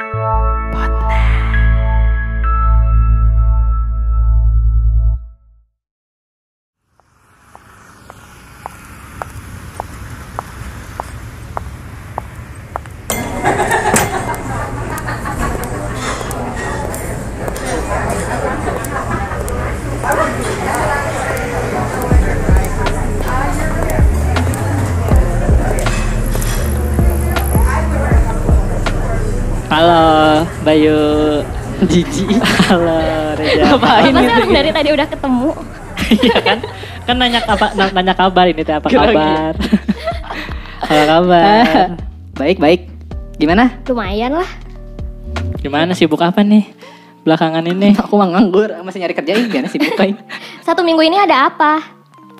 Halo Bayu Jiji Halo Reja Ngapain gitu? dari tadi udah ketemu? Iya kan Kan nanya, apa, na- nanya kabar ini teh apa kabar Apa kabar baik baik. Gimana? Lumayan lah. Gimana sibuk apa nih Belakangan ini Aku mah nganggur, masih nyari kerja gimana sih bukain? Satu minggu ini ada apa?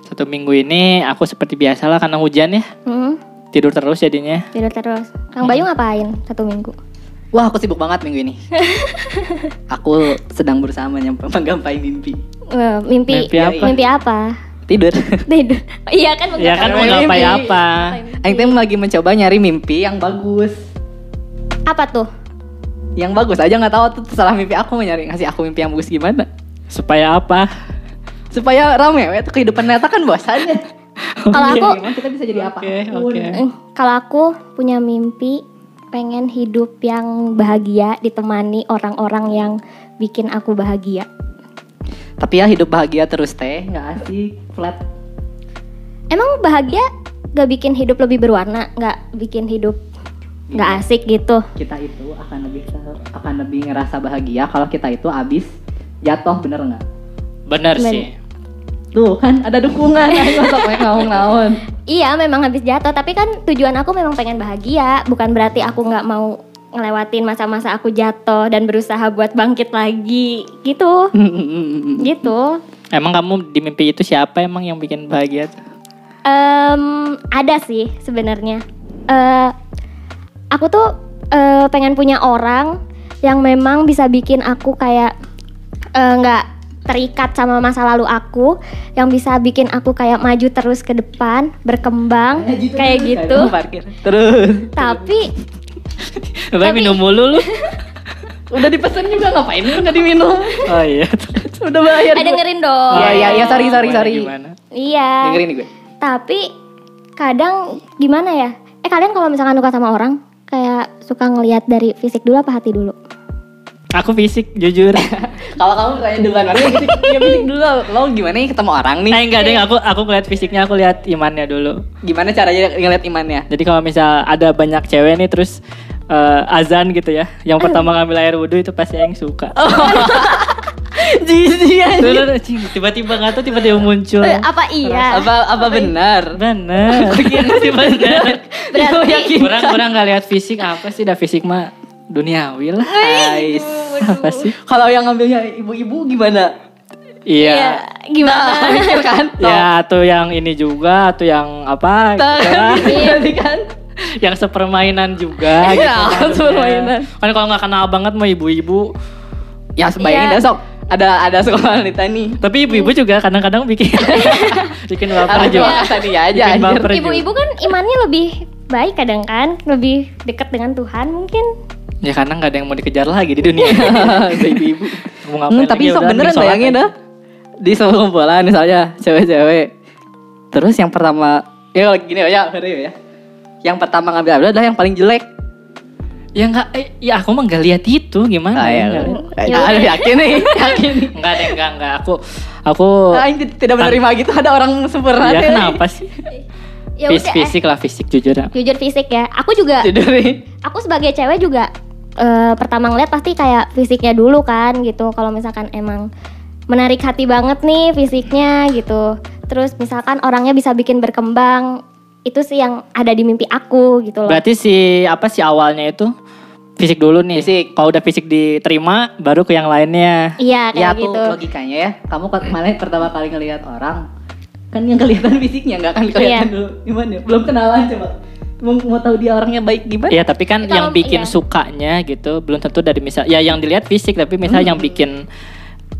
Satu minggu ini aku seperti biasa lah karena hujan ya Hmm, Tidur terus jadinya tidur terus. Kang Bayu ngapain satu minggu? Wah, aku sibuk banget minggu ini. aku sedang berusaha menyampa- menggapai mimpi. Eh, mimpi, Mimpi apa? Mimpi apa? Tidur. Tidur. iya kan Ya kan ngapain apa Aing teh lagi mencoba nyari mimpi yang bagus. Apa tuh? Yang bagus aja nggak tahu tuh terserah mimpi aku mau nyari ngasih aku mimpi yang bagus gimana. Supaya apa Supaya rame tuh kehidupan nyata kan bosan ya. Kalau aku- kita bisa jadi apa? Oke oke Eh, kalau aku punya mimpi pengen hidup yang bahagia ditemani orang-orang yang bikin aku bahagia. Tapi ya hidup bahagia terus teh, nggak asik, flat. Emang bahagia gak bikin hidup lebih berwarna? Gak bikin hidup gak asik gitu? Kita itu akan lebih akan lebih ngerasa bahagia kalau kita itu abis jatuh bener nggak? Bener Men- sih Tuh kan ada dukungan, ayo sok we ngawung-ngawung. Iya memang habis jatuh. Tapi kan tujuan aku memang pengen bahagia. Bukan berarti aku nggak mau ngelewatin masa-masa aku jatuh dan berusaha buat bangkit lagi. Gitu. Gitu. Emang kamu di mimpi itu siapa emang yang bikin bahagia tuh? Em, ada sih sebenarnya. Eh, aku tuh eh, pengen punya orang yang memang bisa bikin aku kayak eh, nggak terikat sama masa lalu aku yang bisa bikin aku kayak maju terus ke depan berkembang kayak gitu Parkir. Terus. tapi Tapi Tapi- minum mulu lu Udah dipesan juga ngapain lu nggak diminum? Oh iya Udah bayar. eh, dengerin dong Iya iya iya sorry sorry Gimana, sorry. Gimana iya Dengerin nih gue. tapi kadang gimana ya eh kalian kalau misalkan suka sama orang kayak suka ngelihat dari fisik dulu apa hati dulu Aku fisik jujur Kalau kamu tanya duluan, baru fisik, ya fisik dulu. Lo gimana nih ketemu orang nih? Eh enggak deh, aku aku ngeliat fisiknya, aku lihat imannya dulu. Gimana caranya ngeliat imannya? Jadi kalau misal ada banyak cewek nih terus eh, azan gitu ya, yang pertama ngambil air wudhu itu pasti yang suka. Jijik aja. Dulu cing, tiba-tiba nggak tahu tiba-tiba muncul. Eh, apa iya Apa apa benar? Bener. bener. Berarti- Orang orang nggak lihat fisik apa sih? Dah fisik mah duniawi lah. Guys. Apa sih? Kalau yang ngambilnya ibu-ibu gimana? Iya, Iya. gimana Mikir kan? Ya, atau yang ini juga, atau yang apa? Tuh, gitu lah. Berarti kan? yang sepermainan juga gitu. Iya, kan. sepermainan. Kan kalau nggak kenal banget mau ibu-ibu, Ya bayangin Iya. dah sok. Ada ada sekolah wanita nih. tapi ibu-ibu juga kadang-kadang bikin bikin baper juga. makan dia aja ibu-ibu kan imannya lebih baik kadang kan lebih dekat dengan Tuhan mungkin Ya karena nggak ada yang mau dikejar lagi di dunia. ibu-ibu. mau ngapain Hmm, tapi lagi, sok beneran bayangin dah di sebuah kumpulan misalnya cewek-cewek terus yang pertama ya gini ya ya yang pertama ngambil ambil adalah yang paling jelek Ya enggak, eh, ya aku mah nggak lihat itu gimana ah, ya. ya, lihat. Ah, ada yakin nih yakin nih Enggak deh, enggak, enggak. Aku, aku, Ah, ini tidak menerima gitu ada orang sempurna ya kenapa sih? ya Fis- udah eh, fisik lah, fisik jujur. jujur fisik ya aku juga Tidur nih. aku sebagai cewek juga eh, pertama ngeliat pasti kayak fisiknya dulu kan gitu kalau misalkan emang menarik hati banget nih fisiknya gitu terus misalkan orangnya bisa bikin berkembang itu sih yang ada di mimpi aku gitu loh Berarti si apa sih awalnya itu fisik dulu nih. Fisik. Kalau udah fisik diterima, baru ke yang lainnya. iya ya kayak tuh gitu logikanya ya kamu malah pertama kali ngelihat orang kan yang kelihatan fisiknya nggak akan kelihatan Iya. dulu gimana belum kenalan coba mau, mau tahu dia orangnya baik gimana Iya, tapi kan Kalau- yang bikin iya. sukanya gitu belum tentu dari misal ya yang dilihat fisik, tapi misal yang bikin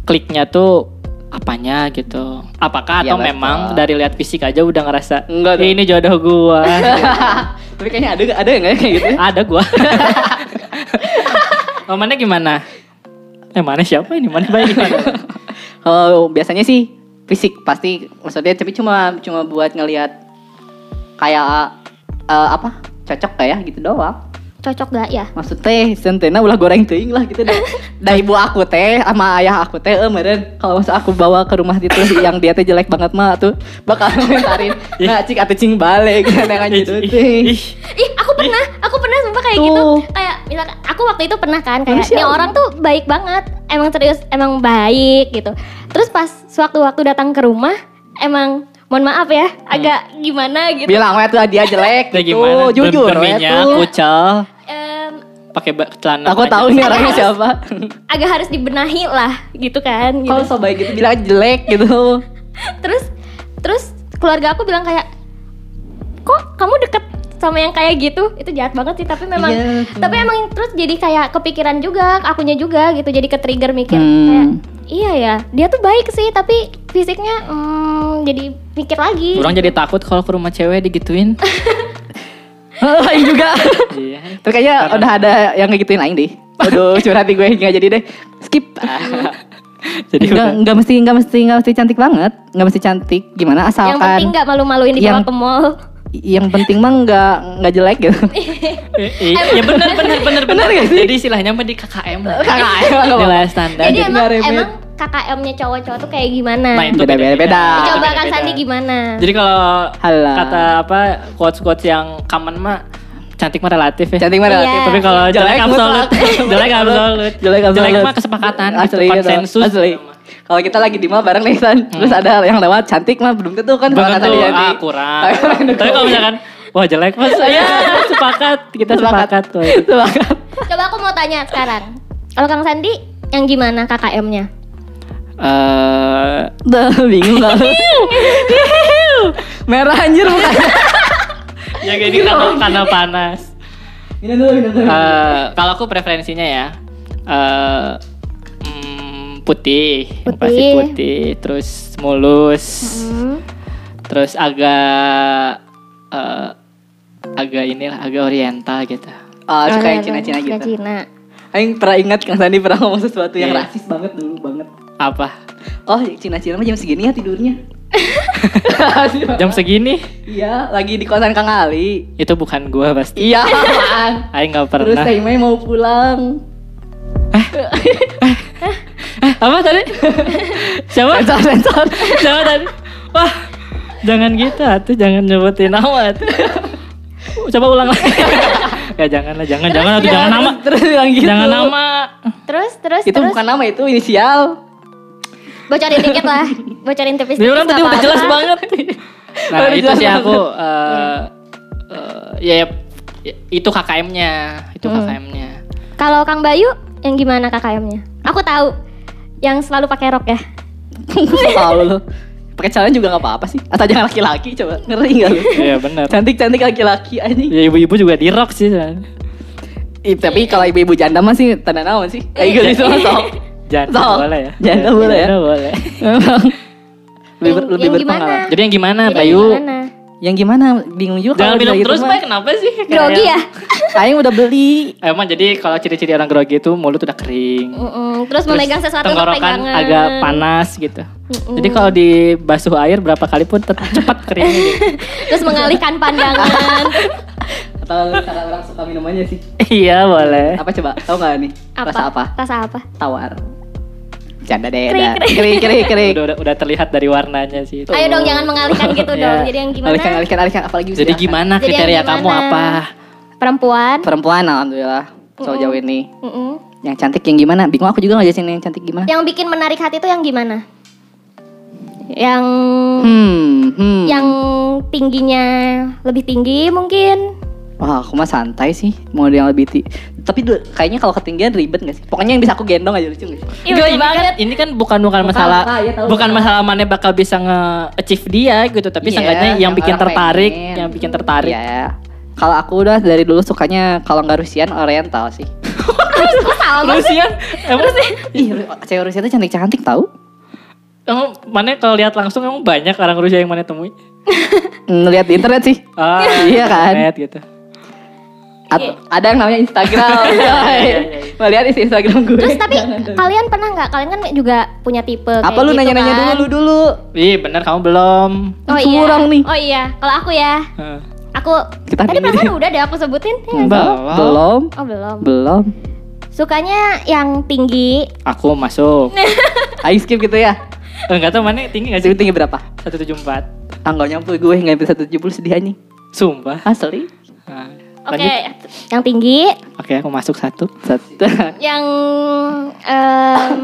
kliknya tuh apanya gitu. Apakah Iya, atau betul. memang dari lihat fisik aja udah ngerasa Enggak "Ih, dong. ini jodoh gua. tapi kayaknya ada ada nggak ya kayak gitu Ada gua. Oh, mana gimana? Eh, mana siapa ini? Mana baik gimana? Kalau biasanya sih fisik pasti maksudnya tapi cuma cuma buat ngelihat kayak eh, apa cocok kayak gitu doang. Cocok gak ya? Maksud teh sentena ulah goreng teuing lah gitu dah. Da ibu aku teh sama ayah aku teh eh meureun kalau masa aku bawa ke rumah itu yang dia teh jelek banget mah tuh bakal komentarin nah cik atuh cing balik gitu dengan Ih, gitu ih, teh. ih. Ih, aku pernah, aku pernah sumpah kayak Tuh. gitu. Kayak misalkan aku waktu itu pernah kan kayak ini orang tuh baik banget. Emang serius, emang baik gitu. Terus pas sewaktu-waktu datang ke rumah, emang mohon maaf ya, agak gimana gitu. Bilang we tuh dia jelek gitu. gimana? Jujur we Berminyak, tuh. kucel, Em, pakai celana. Aku tahu nih orangnya siapa. agak harus dibenahi lah gitu kan. Gitu. Kalau so baik gitu bilang jelek gitu. terus terus keluarga aku bilang kayak kok kamu deket sama yang kayak gitu itu jahat banget sih tapi memang Iya, tuh. tapi emang terus jadi kayak kepikiran juga akunya juga gitu jadi ke trigger mikir Hmm. kayak iya ya dia tuh baik sih tapi fisiknya hmm, jadi mikir lagi Orang jadi takut kalau ke rumah cewek digituin. Aing juga. iya. Tapi kayaknya Karena- udah ada yang ngegituin aing deh. Aduh, curhat di gue nggak jadi deh. Skip. Jadi Nggak udah. nggak mesti nggak mesti nggak mesti cantik banget. Nggak mesti cantik. Gimana yang asalkan penting nggak malu-maluin dibawa Yang- ke mall yang penting mah nggak nggak jelek gitu. Iya benar benar benar benar. nggak sih? Jadi istilahnya mah di KKM. lah. KKM. Nilai standar. jadi emang emang KKM-nya cowok-cowok tuh kayak gimana Nah, itu Beda, beda, beda. coba kan Beda-beda. Sandi gimana Jadi kalau kata apa quotes-quotes yang common mah cantik mah relatif ya. Cantik mah Iya. relatif. Tapi kalau jelek, Jelek absolut, jelek absolut, Jelek absolut. mah kesepakatan, gitu, Asli, gitu. konsensus. Asli. Kalau kita lagi di mall bareng nih San, terus ada yang lewat cantik mah belum tentu kan Belum kalau kata tentu, dia ah nih. kurang. Tapi kalau misalkan, wah jelek mas, ya sepakat, kita sepakat. tuh. Sepakat. coba aku mau tanya sekarang kalau Kang Sandi yang gimana KKM-nya Eh, Udah bingung lu? Merah anjir mukanya. ya kayak ini karena, karena panas. Ini dulu, ini dulu. Eh, kalau aku preferensinya ya, eh, putih, yang Putih. pasti putih, terus mulus, Hmm. terus agak eh, agak inilah agak oriental gitu. Oh, suka yang Cina-Cina gitu. Cina. Aing pernah ingat Kang Sandi pernah ngomong sesuatu yang Iya. rasis banget dulu banget. Apa? Oh, Cina-Cina mah jam segini ya tidurnya. Jam segini? Iya, lagi di kosan Kang Ali. Itu bukan gua pasti. Iya, apaan? Aing nggak Terus pernah. Teh Mei mau pulang. Eh, apa tadi? Siapa? Sensor, sensor. Siapa tadi? Wah, jangan gitu atuh, jangan nyebutin nama. Coba ulang lagi. ya janganlah, jangan, jangan atuh, jangan nama. Terus bilang gitu. Jangan nama. Terus terus Itu terus bukan nama itu inisial. bocorin dikit lah. Bocorin tipis-tipis. Dia orang tadi udah jelas banget. Nah, Udah itu sih aku eh, eh, ya, ya, itu KKM-nya, itu Hmm. KKM-nya. Kalau Kang Bayu yang gimana KKM-nya? Aku tahu yang selalu pakai rok ya. Tahu lu. Pakai celana juga nggak apa-apa sih. Atau jangan laki-laki coba. Ngeri nggak lu? Iya benar. Cantik-cantik laki-laki anjing. Ya ibu-ibu juga di rock sih. San. Ih, tapi kalau ibu-ibu janda mah sih tanda naon sih. Kayak gitu sok. Janda Sok. boleh ya. Janda boleh ya. Janda boleh. Memang lebih, ber- berpengalaman. Jadi yang gimana, Jadi Bayu? gimana? Yang gimana? Bingung juga Jangan gitu terus. Bay. Kenapa sih? Grogi ya? Aing udah beli. Emang jadi kalau ciri-ciri orang grogi itu mulut udah kering. Mm-mm. Terus, Terus memegang sesuatu tenggorokan agak panas gitu. Mm-mm. Jadi kalau dibasuh air berapa kali pun tetap cepat kering. gitu. Terus mengalihkan pandangan. Atau cara orang suka minumannya sih. iya boleh. Apa coba? Tahu nggak nih? Rasa apa? Rasa apa? Tawar. Canda deh. Krik, krik. Krik krik krik. Udah, udah, udah terlihat dari warnanya sih. itu. Ayo dong jangan mengalihkan gitu Iya. dong. Jadi yang gimana? Alihkan alihkan alihkan apalagi Jadi gimana Jadi yang kriteria kamu gimana? apa? Perempuan. Perempuan alhamdulillah. So jauh ini. Mm-mm. Yang cantik yang gimana? Bingung aku juga ngejelasin yang cantik gimana. Yang bikin menarik hati itu yang gimana? Yang Hmm, hmm. yang tingginya lebih tinggi mungkin. Wah, aku mah santai sih. Mau yang lebih ti Tapi du- kayaknya kalau ketinggian ribet gak sih? Pokoknya yang bisa aku gendong aja lucu gak sih? Ih, Enggak, lucu ini kan ini kan bukan bukan masalah ah, iya, tahu, bukan tahu. masalah mana bakal bisa nge-achieve dia gitu, tapi Iya, seenggaknya yang yang bikin tertarik, pengen. yang bikin tertarik. Iya. Kalau aku udah dari dulu sukanya kalau nggak Rusian Oriental sih. Rusian, emang sih? Ih, cewek Rusia tuh cantik-cantik tau? Emang mana kalau lihat langsung emang banyak orang Rusia yang mana temui? Ngeliat di internet sih. Ah, Iya kan? internet gitu. Atau ada yang namanya Instagram. Iya, iya, iya. Mau lihat isi Instagram gue. Terus tapi kalian pernah nggak? Kalian kan juga punya tipe kayak apa lu gitu nanya-nanya kan? dulu lu dulu? Ih bener kamu belum. Oh Semua iya. nih. Oh iya. Kalau aku ya, Heeh. Aku Kita tadi ini perasaan udah deh aku sebutin. ya? Belum. Belum. Oh belum. Belum. Sukanya yang tinggi. Aku masuk. Ayo skip gitu ya. Enggak tahu mana tinggi gak Tinggi sih? tinggi berapa? 174. Ah nggak nyampe gue nggak nyampe 170 sedih anjing. Sumpah. Asli. Nah, Oke, lanjut. yang tinggi, Oke, aku masuk satu. Satu. yang em,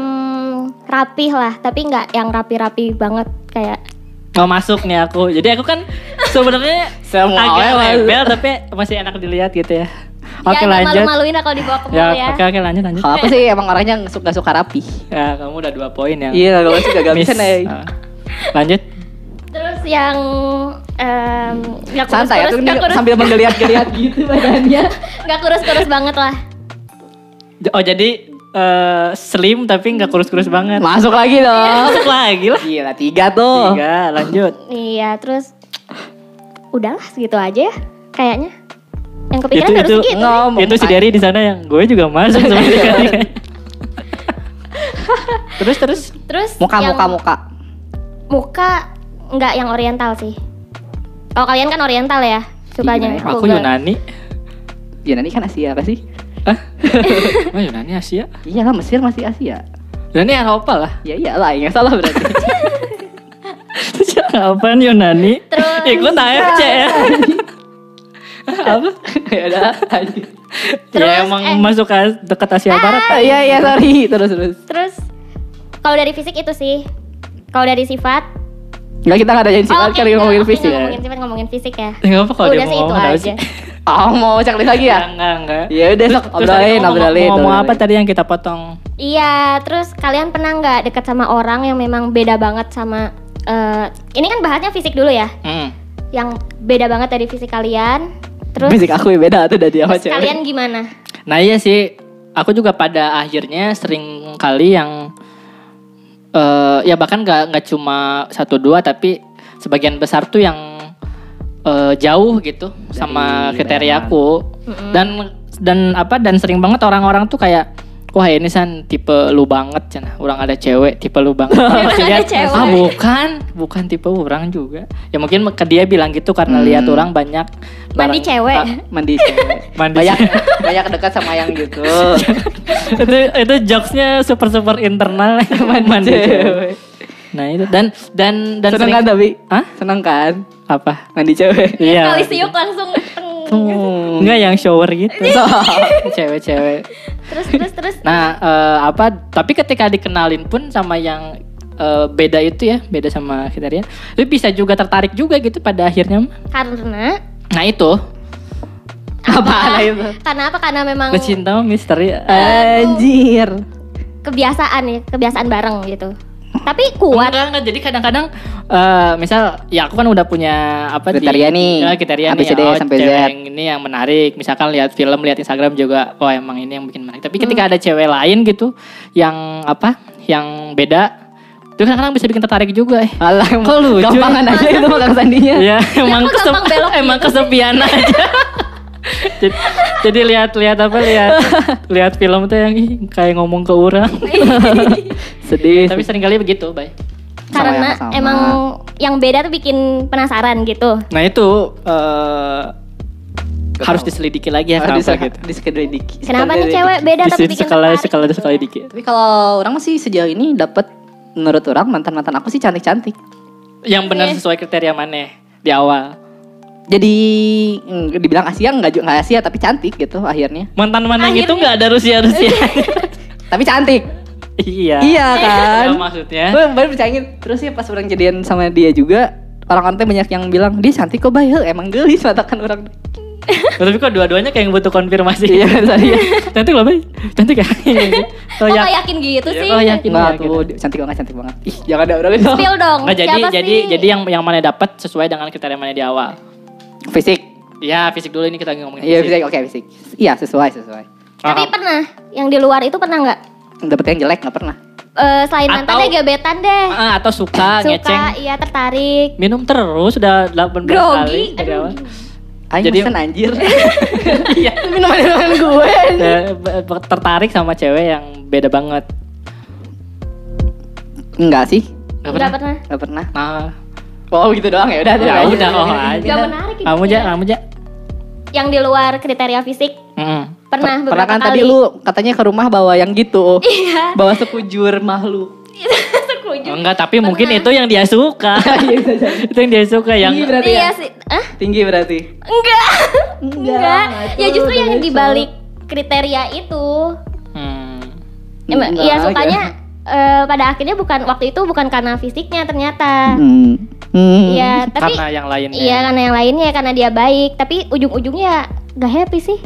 rapih lah, tapi nggak yang rapi-rapi banget kayak. Mau masuk nih aku. Jadi aku kan sebenarnya Semua agak awal. rebel tapi masih enak dilihat gitu ya. Oke ya, lanjut. malu-maluin lah kalau dibawa ke mall Ya, ya. oke oke lanjut lanjut. Kalau aku sih emang orangnya nggak suka suka rapi. Ya, kamu udah dua poin yang Iya, kalau sih gagal bisa nih. Ah. lanjut. Terus yang em, nggak kurus-kurus, Santai aku nggak nih kurus, sambil menggeliat-geliat gitu badannya. nggak kurus-kurus banget lah. Oh jadi eh, slim tapi nggak kurus-kurus banget. Masuk lagi dong. Masuk lagi lah. Gila tiga tuh. Tiga, lanjut. Iya, terus udahlah segitu aja ya, kayaknya. Yang kepikiran Itu- harus itu- segitu. Ngomong. Itu si Derry di sana yang gue juga masuk sebenarnya. terus terus Terus Muka yang muka muka. muka nggak yang oriental sih. Kalau kalian kan oriental ya sukanya. Iya, aku. Yunani. Yunani kan Asia apa sih? Hah? oh Yunani Asia. Iya lah Mesir masih Asia. Yunani Eropa lah. Ya iyalah, yang salah berarti. Apaan Yunani? Terus- Ikut AFC ya. Apa? ya udah. lanjut. Terus, ya emang eh. masuk ke dekat Asia Barat. Ah, Iya iya sorry terus terus. Terus kalau dari fisik itu sih. Kalau dari sifat, Enggak kita nggak ada janji Oh, sifat oke, kali ngomongin oke, fisik. ngomongin sifat ngomongin fisik ya. Enggak apa kalau dia Udah mau sih itu apa aja. Oh mau ceklis lagi ya? Enggak, enggak. Ya udah sok obrolin obrolin. Mau ngomong apa tadi yang kita potong? Iya, terus kalian pernah nggak dekat sama orang yang memang beda banget sama eh, ini kan bahasnya fisik dulu ya, Hmm. yang beda banget dari fisik kalian. Terus, Fisik aku ya beda tuh dari terus cewek. kalian gimana? Nah iya sih, aku juga pada akhirnya sering kali yang eh ya bahkan nggak nggak cuma satu dua tapi sebagian besar tuh yang eh, jauh gitu sama Dari kriteriaku dan dan apa dan sering banget orang-orang tuh kayak wah ini san tipe lu banget cina orang ada cewek tipe lu banget lihat, cewek. ah bukan bukan tipe orang juga ya mungkin ke dia bilang gitu karena lihat orang banyak Mandi barang- cewek. ah, Mandi cewek. Mandi banyak banyak dekat sama yang gitu. itu itu jokesnya super super internal mandi cewek. Nah itu dan dan dan Seneng kan tapi? Hah? Seneng kan? apa? Mandi cewek. Iya. Kali siuk langsung. Teng. Hmm. Enggak yang shower gitu. Cewek-cewek. terus terus terus. Nah eh, apa? Tapi ketika dikenalin pun sama yang eh, beda itu ya, beda sama kriteria, itu bisa juga tertarik juga gitu pada akhirnya. Karena Nah itu Apaan itu? Karena apa? Karena memang pecinta mah misteri. Anjir. kebiasaan ya, kebiasaan bareng gitu. Tapi kuat. Enggak, enggak. Jadi kadang-kadang eh, misal ya aku kan udah punya apa di- Kriteria nih. Ya, kriteria nih. Oh, sampai cewek Z. yang ini yang menarik. Misalkan lihat film, lihat Instagram juga, oh emang ini yang bikin menarik. Tapi ketika ada cewek lain gitu yang apa? Yang beda itu kadang-kadang bisa bikin tertarik juga eh. Alah, Kok lucu gampangan ya? aja itu makan sandinya. Ya, emang kesep- emang gitu? kesepian aja. Jadi, jadi lihat-lihat apa lihat lihat film tuh yang ih, kayak ngomong ke orang. Sedih. Tapi sering kali begitu, Bay. Sama Karena yang sama. emang yang beda tuh bikin penasaran gitu. Nah itu eh harus diselidiki lagi ya Harus kenapa gitu. diselidiki. Kenapa nih cewek beda tapi bikin sekali sekali sekali dikit. Tapi kalau orang sih sejauh ini dapat menurut orang mantan-mantan aku sih cantik-cantik. Yang benar Iya. sesuai kriteria mana di awal. Jadi mm, dibilang Asia nggak nggak Asia tapi cantik gitu akhirnya. Mantan mana Akhirnya. itu nggak ada Rusia Rusia. Tapi cantik. iya. Iya kan? Ya, maksudnya. Gue baru percayain terus ya pas orang jadian sama dia juga orang-orang teh banyak yang bilang dia cantik kok bayi emang gelis matakan orang Tapi kok dua-duanya kayak butuh konfirmasi. iya tadi Cantik loh, Bay. Cantik ya? Kok nggak yakin gitu Iya, sih? kok yakin ya, tuh gitu. cantik banget cantik banget ih jangan ada orang itu Spill dong. Nggak jadi Siapa jadi sih? jadi yang yang mana dapat sesuai dengan kriteria mana di awal. Fisik Ya, fisik dulu ini kita ngomongin iya fisik oke fisik iya sesuai sesuai Tapi Ah, pernah yang di luar itu pernah nggak? dapet yang jelek nggak pernah Eh, selain Atau- mantannya gebetan deh. ah, atau suka, Suka, ngeceng. iya tertarik. Minum terus sudah 18 Grogi. kali dari Aduh. awal. Aing Jadi- mesen anjir. Iya. Minuman-minuman gue. Eh, tertarik sama cewek yang beda banget. Enggak sih, Gak Enggak pernah? pernah. enggak pernah. Nah, Oh gitu doang ya udah. ya aja. udah oh aja. Gak menarik Kamu aja, kamu aja. Yang di luar kriteria fisik Mm. pernah Pernah beberapa kan kali. tadi lu katanya ke rumah bawa yang gitu. Iya. Bawa sekujur makhluk. Setuju. Oh, enggak, tapi mungkin itu yang dia suka. Iya bisa jadi. itu yang dia suka yang Tinggi berarti Iya ya? sih. Ah? Tinggi berarti. Enggak. Enggak, Enggak. Ya justru yang dibalik kriteria itu. Hmm. Iya ya. sukanya eh, pada akhirnya bukan waktu itu bukan karena fisiknya ternyata. Hmm. Hmm. Iya, tapi karena yang lainnya. iya karena yang lainnya karena dia baik, tapi ujung-ujungnya gak happy sih.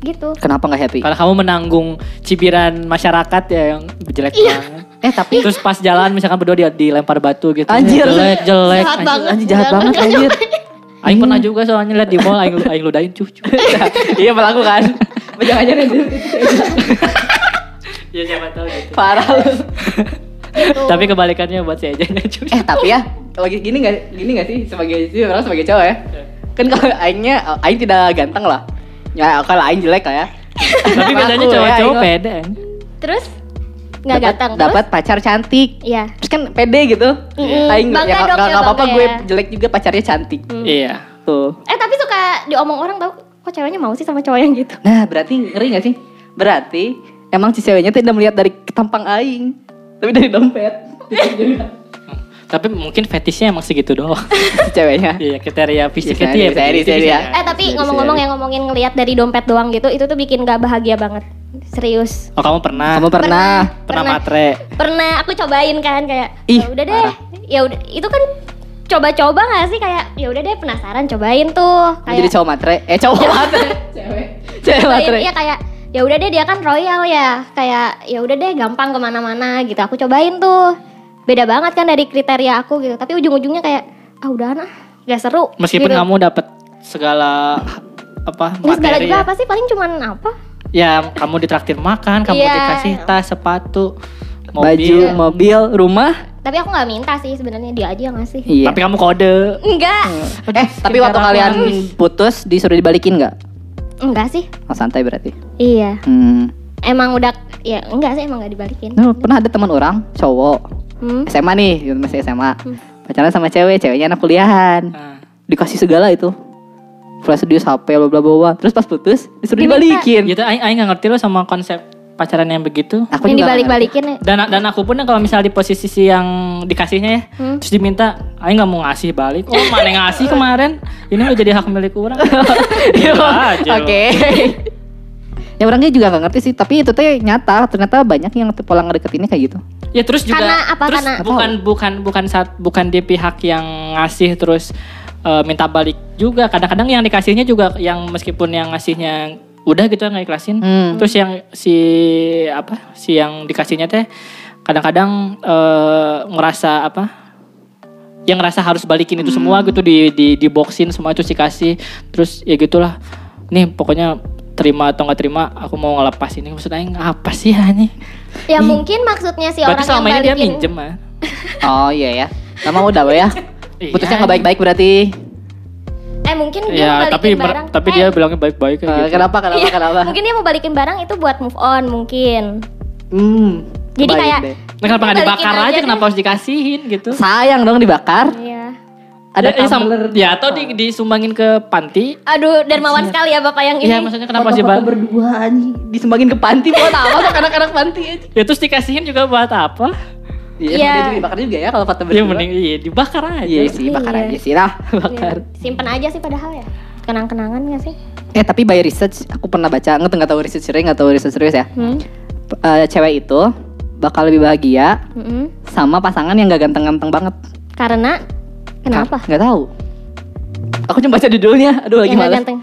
Gitu. Kenapa nggak happy? Kalau kamu menanggung cibiran masyarakat ya yang jelek Iya. banget. Eh tapi Terus pas jalan misalkan berdua dia dilempar batu gitu. Anjir. Jelek, jelek. Jahat anjir. banget. anjir jahat Jangan, banget anjir. Aing pernah juga soalnya lihat di mall aing aing ludahin cucu. Iya melakukan. Jangan-jangan itu ya siapa tahu gitu. parah lu. Gitu. Tapi kebalikannya buat si cucu. Eh tapi ya, lagi gini nggak gini nggak sih sebagai sih orang sebagai cowok ya? Kan kalau aingnya aing tidak ganteng lah. Ya kalau aing jelek lah ya. Tapi Aku ya, cowok-cowok pede. kan. Terus nggak ganteng. Dapat pacar cantik. Iya. Terus kan pede gitu. Mm-mm. Aing ya dong nggak ya, nggak apa-apa gue ya. jelek juga pacarnya cantik. Hmm. Iya. Tuh. Eh tapi suka diomong orang tau kok ceweknya mau sih sama cowok yang gitu. Nah berarti ngeri gak sih? Berarti emang si ceweknya tidak melihat dari tampang aing, tapi dari dompet. Tapi mungkin fetishnya emang segitu doang. si ceweknya. Iya, kriteria fisik itu ya ya. ya. Eh tapi ngomong-ngomong yang ngomongin ngelihat dari dompet doang gitu, itu tuh bikin gak bahagia banget. Serius. Oh, kamu pernah? Kamu pernah? Pernah Pernah. matre? Pernah aku cobain kan kayak Ih, ya udah deh. Ya udah itu kan coba-coba gak sih kayak ya udah deh penasaran cobain tuh Mau jadi kayak cowok matre? Eh cowok matre. Cewek. Cewek matre. iya kayak ya udah deh dia kan royal ya kayak ya udah deh gampang ke mana-mana gitu aku cobain tuh beda banget kan dari kriteria aku gitu tapi ujung-ujungnya kayak ah udah nah gak seru Meskipun gitu. kamu dapat segala apa Ini segala materi juga ya. apa sih paling cuman apa Ya, kamu ditraktir makan, kamu Iya. dikasih tas, sepatu, Baju, mobil. mobil, rumah. tapi aku nggak minta sih sebenarnya dia aja yang ngasih Iya. Tapi kamu kode. enggak eh, tapi waktu kalian banget. putus disuruh dibalikin nggak? Enggak sih Oh, santai berarti. iya Hmm. emang udah ya enggak sih emang nggak dibalikin Nah, pernah ada teman orang cowok hmm. SMA nih, gitu, masih SMA. Hmm. Pacaran sama cewek, ceweknya anak kuliahan. Nah, Dikasih segala itu. Flash disk HP bla bla bla. Terus pas putus disuruh dibalikin. gitu aing aing nggak ngerti lo sama konsep pacaran yang begitu. Aku yang dibalik-balikin ya Dan dan aku pun kalau misal di posisi si yang dikasihnya ya, Hmm. terus diminta, aing nggak mau ngasih balik. Oh, mana yang ngasih kemarin? Ini udah jadi hak milik orang. Iya. Oke. ya orangnya juga nggak ngerti sih, tapi itu teh nyata. Ternyata banyak yang pola ngedeketinnya kayak gitu. Ya terus juga Karena apa? terus Karena- bukan bukan bukan saat bukan di pihak yang ngasih terus eh, minta balik juga. Kadang-kadang yang dikasihnya juga yang meskipun yang ngasihnya udah gitu nggak ikhlasin. Hmm. Terus yang si apa? Si yang dikasihnya teh kadang-kadang eh, ngerasa apa? Yang ngerasa harus balikin itu semua gitu di di di boxin semua itu sih kasih. Terus ya gitulah. Nih pokoknya terima atau nggak terima aku mau ngelepas ini maksudnya apa sih ya nih ya mungkin maksudnya si berarti orang selama yang ini dia balikin minjem ah Oh iya ya. Lama udah ya. Iya. Putusnya nggak baik-baik berarti. Eh mungkin dia mau Ya, balikin tapi barang tapi Eh, dia bilangnya baik-baik kayak Eh, gitu. kenapa kenapa iya, kenapa? mungkin dia mau balikin barang itu buat move on mungkin Hmm. Jadi kayak- deh. Nah, kenapa nggak dibakar aja aja, deh. kenapa harus dikasihin gitu? sayang dong dibakar. iya Ada ya, ya, tumbler. ya atau di, disumbangin ke panti? aduh dermawan sekali ya bapak yang Iya, ini maksudnya kenapa Foto-foto dibakar? berdua nih disumbangin ke panti buat apa anak-anak panti aja. Ya terus dikasihin juga buat apa? Iya, Iya. dia juga dibakar juga ya kalau foto berdua. Ya mending iya dibakar aja. Iya sih, bakar Iya. aja sih lah, bakar. Iya, simpen aja sih padahal ya kenang-kenangan gak sih Eh tapi by research, aku pernah baca, nggak nggak tahu research serius, nggak tahu research serius ya. hmm? Eh, cewek itu bakal lebih bahagia Mm-mm. sama pasangan yang gak ganteng-ganteng banget. karena kenapa Nggak tahu. Aku cuma baca judulnya, aduh lagi malas. ganteng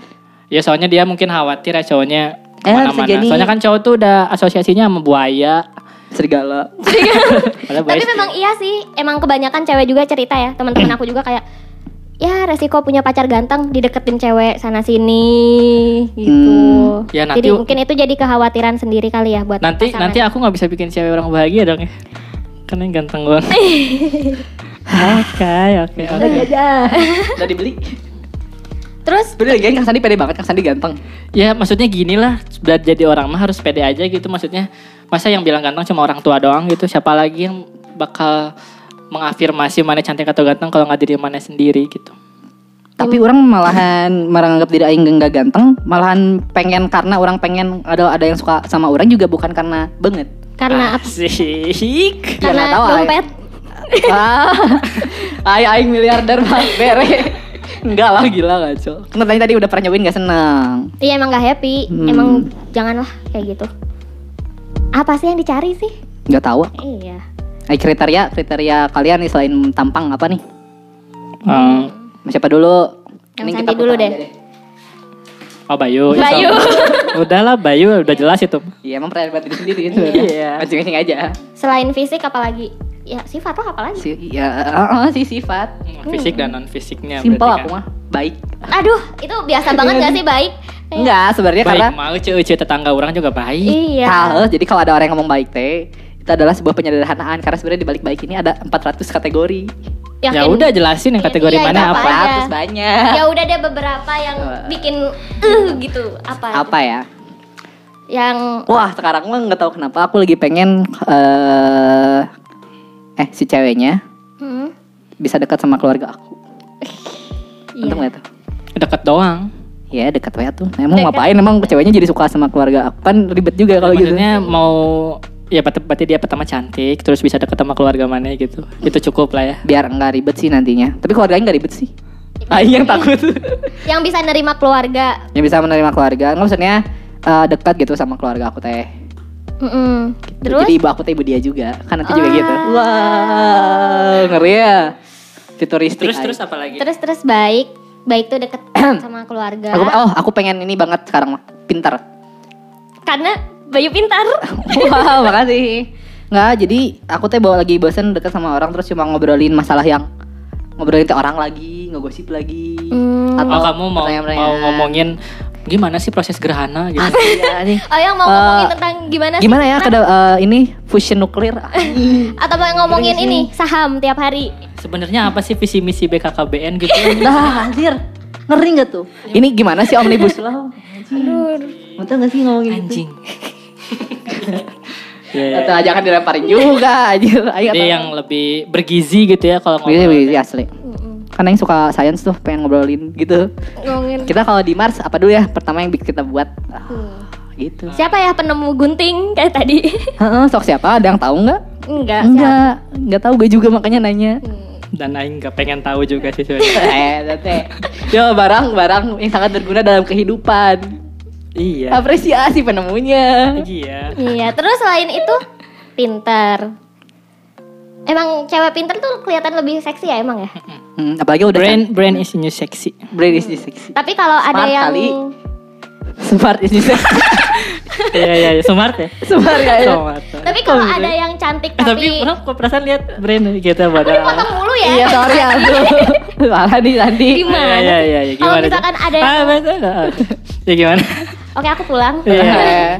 Ya soalnya dia mungkin khawatir ya cowoknya Eh, jadi. Soalnya kan cowok tuh udah asosiasinya sama buaya. Serigala. Padahal tapi memang iya sih emang kebanyakan cewek juga cerita ya teman-teman aku juga kayak ya resiko punya pacar ganteng dideketin cewek sana sini gitu Ya, nanti- jadi mungkin itu jadi kekhawatiran sendiri kali ya buat nanti pasangan. nanti aku nggak bisa bikin cewek orang bahagia dong ya. Karena yang ganteng banget. Oke, oke, oke. aja. Udah dibeli. Terus Bener lagi Kang Sandi pede banget, Kang Sandi ganteng. Ya maksudnya gini lah, sudah jadi orang mah harus pede aja gitu. Maksudnya masa yang bilang ganteng cuma orang tua doang gitu. Siapa lagi yang bakal mengafirmasi mana cantik atau ganteng kalau nggak diri mana sendiri gitu. Tapi orang malahan menganggap diri aing enggak ganteng, malahan pengen karena orang pengen ada ada yang suka sama orang juga bukan karena banget. karena apa? Asik. Ya, Karena tahu, Ay. dompet. ah, aing aing miliarder bang bere. Enggak lah gila ngaco. Kan tadi tadi udah pernah nyobain gak seneng. Iya emang gak happy. Hmm. Emang janganlah kayak gitu. Apa sih yang dicari sih? Gak tahu. Iya. Eh, kriteria kriteria kalian nih selain tampang apa nih? Hmm. Siapa dulu? Yang Sandi kita dulu deh. aja Oh Bayu. Bayu. Udahlah Bayu udah jelas itu. Iya emang pernah buat diri sendiri itu. Iya. Mancing-mancing aja. Selain fisik apalagi? Ya sifat lah apalagi? Si, ya, uh, si sifat. Fisik dan non fisiknya. Simpel aku mah. Baik. Aduh itu biasa banget gak sih baik? Enggak, sebenarnya Baik karena mau cuy tetangga orang juga baik. Iya. Tahu, jadi kalau ada orang yang ngomong baik teh, itu adalah sebuah penyederhanaan karena sebenarnya di balik baik ini ada 400 kategori. Yakin? Ya udah jelasin yang kategori Iya, mana apa. aja. 400 banyak. Ya udah deh beberapa yang bikin uh gitu. Apa? Apa ya? Yang Wah, sekarang mah nggak tahu kenapa aku lagi pengen eh eh si ceweknya hmm, bisa dekat sama keluarga aku. iya. Untung nggak tuh? Deket doang. Ya dekat ya tuh. Emang Deket. ngapain? Emang ceweknya jadi suka sama keluarga aku kan ribet juga kalau gitu. Maksudnya mau ya berarti berarti dia pertama cantik terus bisa deket sama keluarga mana gitu. Itu cukup lah ya. Biar nggak ribet sih nantinya. Tapi keluarganya nggak ribet sih. Aing yang takut. yang bisa nerima keluarga. yang bisa menerima keluarga. Nggak maksudnya eh, dekat gitu sama keluarga aku teh. Mm-mm. Terus Jadi ibu aku teh ibu dia juga. Kan nanti juga Ah. gitu. Wow, ngeri ya. Futuristik. Terus terus apa lagi? terus terus baik. Baik tuh deket sama keluarga. Aku, oh, aku pengen ini banget sekarang mah. Pintar. Karena Bayu pintar. Wah, makasih. Nggak, jadi aku teh bawa lagi bosen deket sama orang terus cuma ngobrolin masalah yang ngobrolin ke orang lagi, ngegosip lagi. Hmm. Atau Oh kamu mau mau ngomongin gimana sih proses gerhana gitu? Iya nih. Oh yang mau Eh, ngomongin tentang gimana sih? Gimana ya kada eh, ini fusion nuklir? Atau mau ngomongin ini saham tiap hari? Sebenarnya apa sih visi misi BKKBN gitu? Dah, anjir. Ngeri gak tuh? Ini gimana sih Omnibus Law? Aduh. Betul gak sih ngomongin? Anjing. Ya, ya. Atau aja kan dilemparin juga anjir. Ayo Jadi yang lebih bergizi gitu ya kalau Bisa, ngomong. bisa, asli. Karena yang suka science tuh pengen ngobrolin gitu. Ngomongin. Kita kalau di Mars apa dulu ya? Pertama yang bikin kita buat ah, Hmm. gitu. Siapa ya penemu gunting kayak tadi? Heeh, sok siapa? Ada yang tahu nggak? Enggak. Enggak, enggak tahu gue juga makanya nanya. Hmm. Dan Aing gak pengen tahu juga sih sebenarnya. eh, tete. Yo, barang-barang yang sangat berguna dalam kehidupan. iya. Apresiasi penemunya. Iya. Iya, terus selain itu pintar. Emang cewek pintar tuh kelihatan lebih seksi ya emang ya? Hmm, apalagi udah Brain brain is new sexy. can- brain is sexy. Tapi kalau ada Smart yang kali. Smart is sexy. Iya iya iya, smart ya. Smart ya. ya. Smart. Tapi kalau ada yang cantik Eh, tapi tapi, orang kok perasaan lihat brain gitu aku pada. dipotong mulu ya. Iya, sorry aduh. Malah nih Sandi. Gimana? Iya iya iya, Kalau gimana? misalkan tuh? ada yang- Ah, betul. Ah, Ya gimana? Oke, aku pulang. Iya. Eh,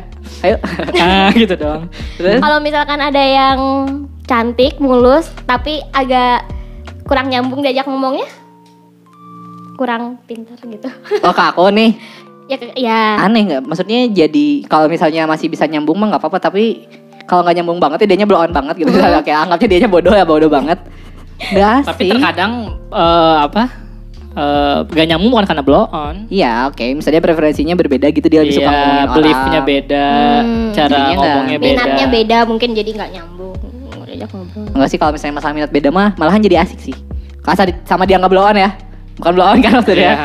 Ayo. Ah, gitu dong. Terus? Kalau misalkan ada yang cantik, mulus, tapi agak kurang nyambung diajak ngomongnya, kurang pintar gitu. Oh, ke aku nih. ya, ya. Aneh nggak? Maksudnya jadi kalau misalnya masih bisa nyambung mah nggak apa-apa, tapi kalau nggak nyambung banget ya dianya blow on banget gitu. Kayak anggapnya dianya bodoh ya bodoh banget. Gak Tapi sih. terkadang eh, apa? Eh, gak nyambung bukan karena blow on. Iya, oke. Misalnya preferensinya berbeda gitu dia lebih suka ngomongin Iya, orang. beliefnya beda, Hmm, cara ngomongnya beda. Minatnya beda, mungkin jadi nggak nyambung. Diajak ngobrol. Enggak sih kalau misalnya masalah minat beda mah malahan jadi asik sih. Kalau di- sama dia nggak blow on ya. Bukan blow on kan maksudnya. Iya.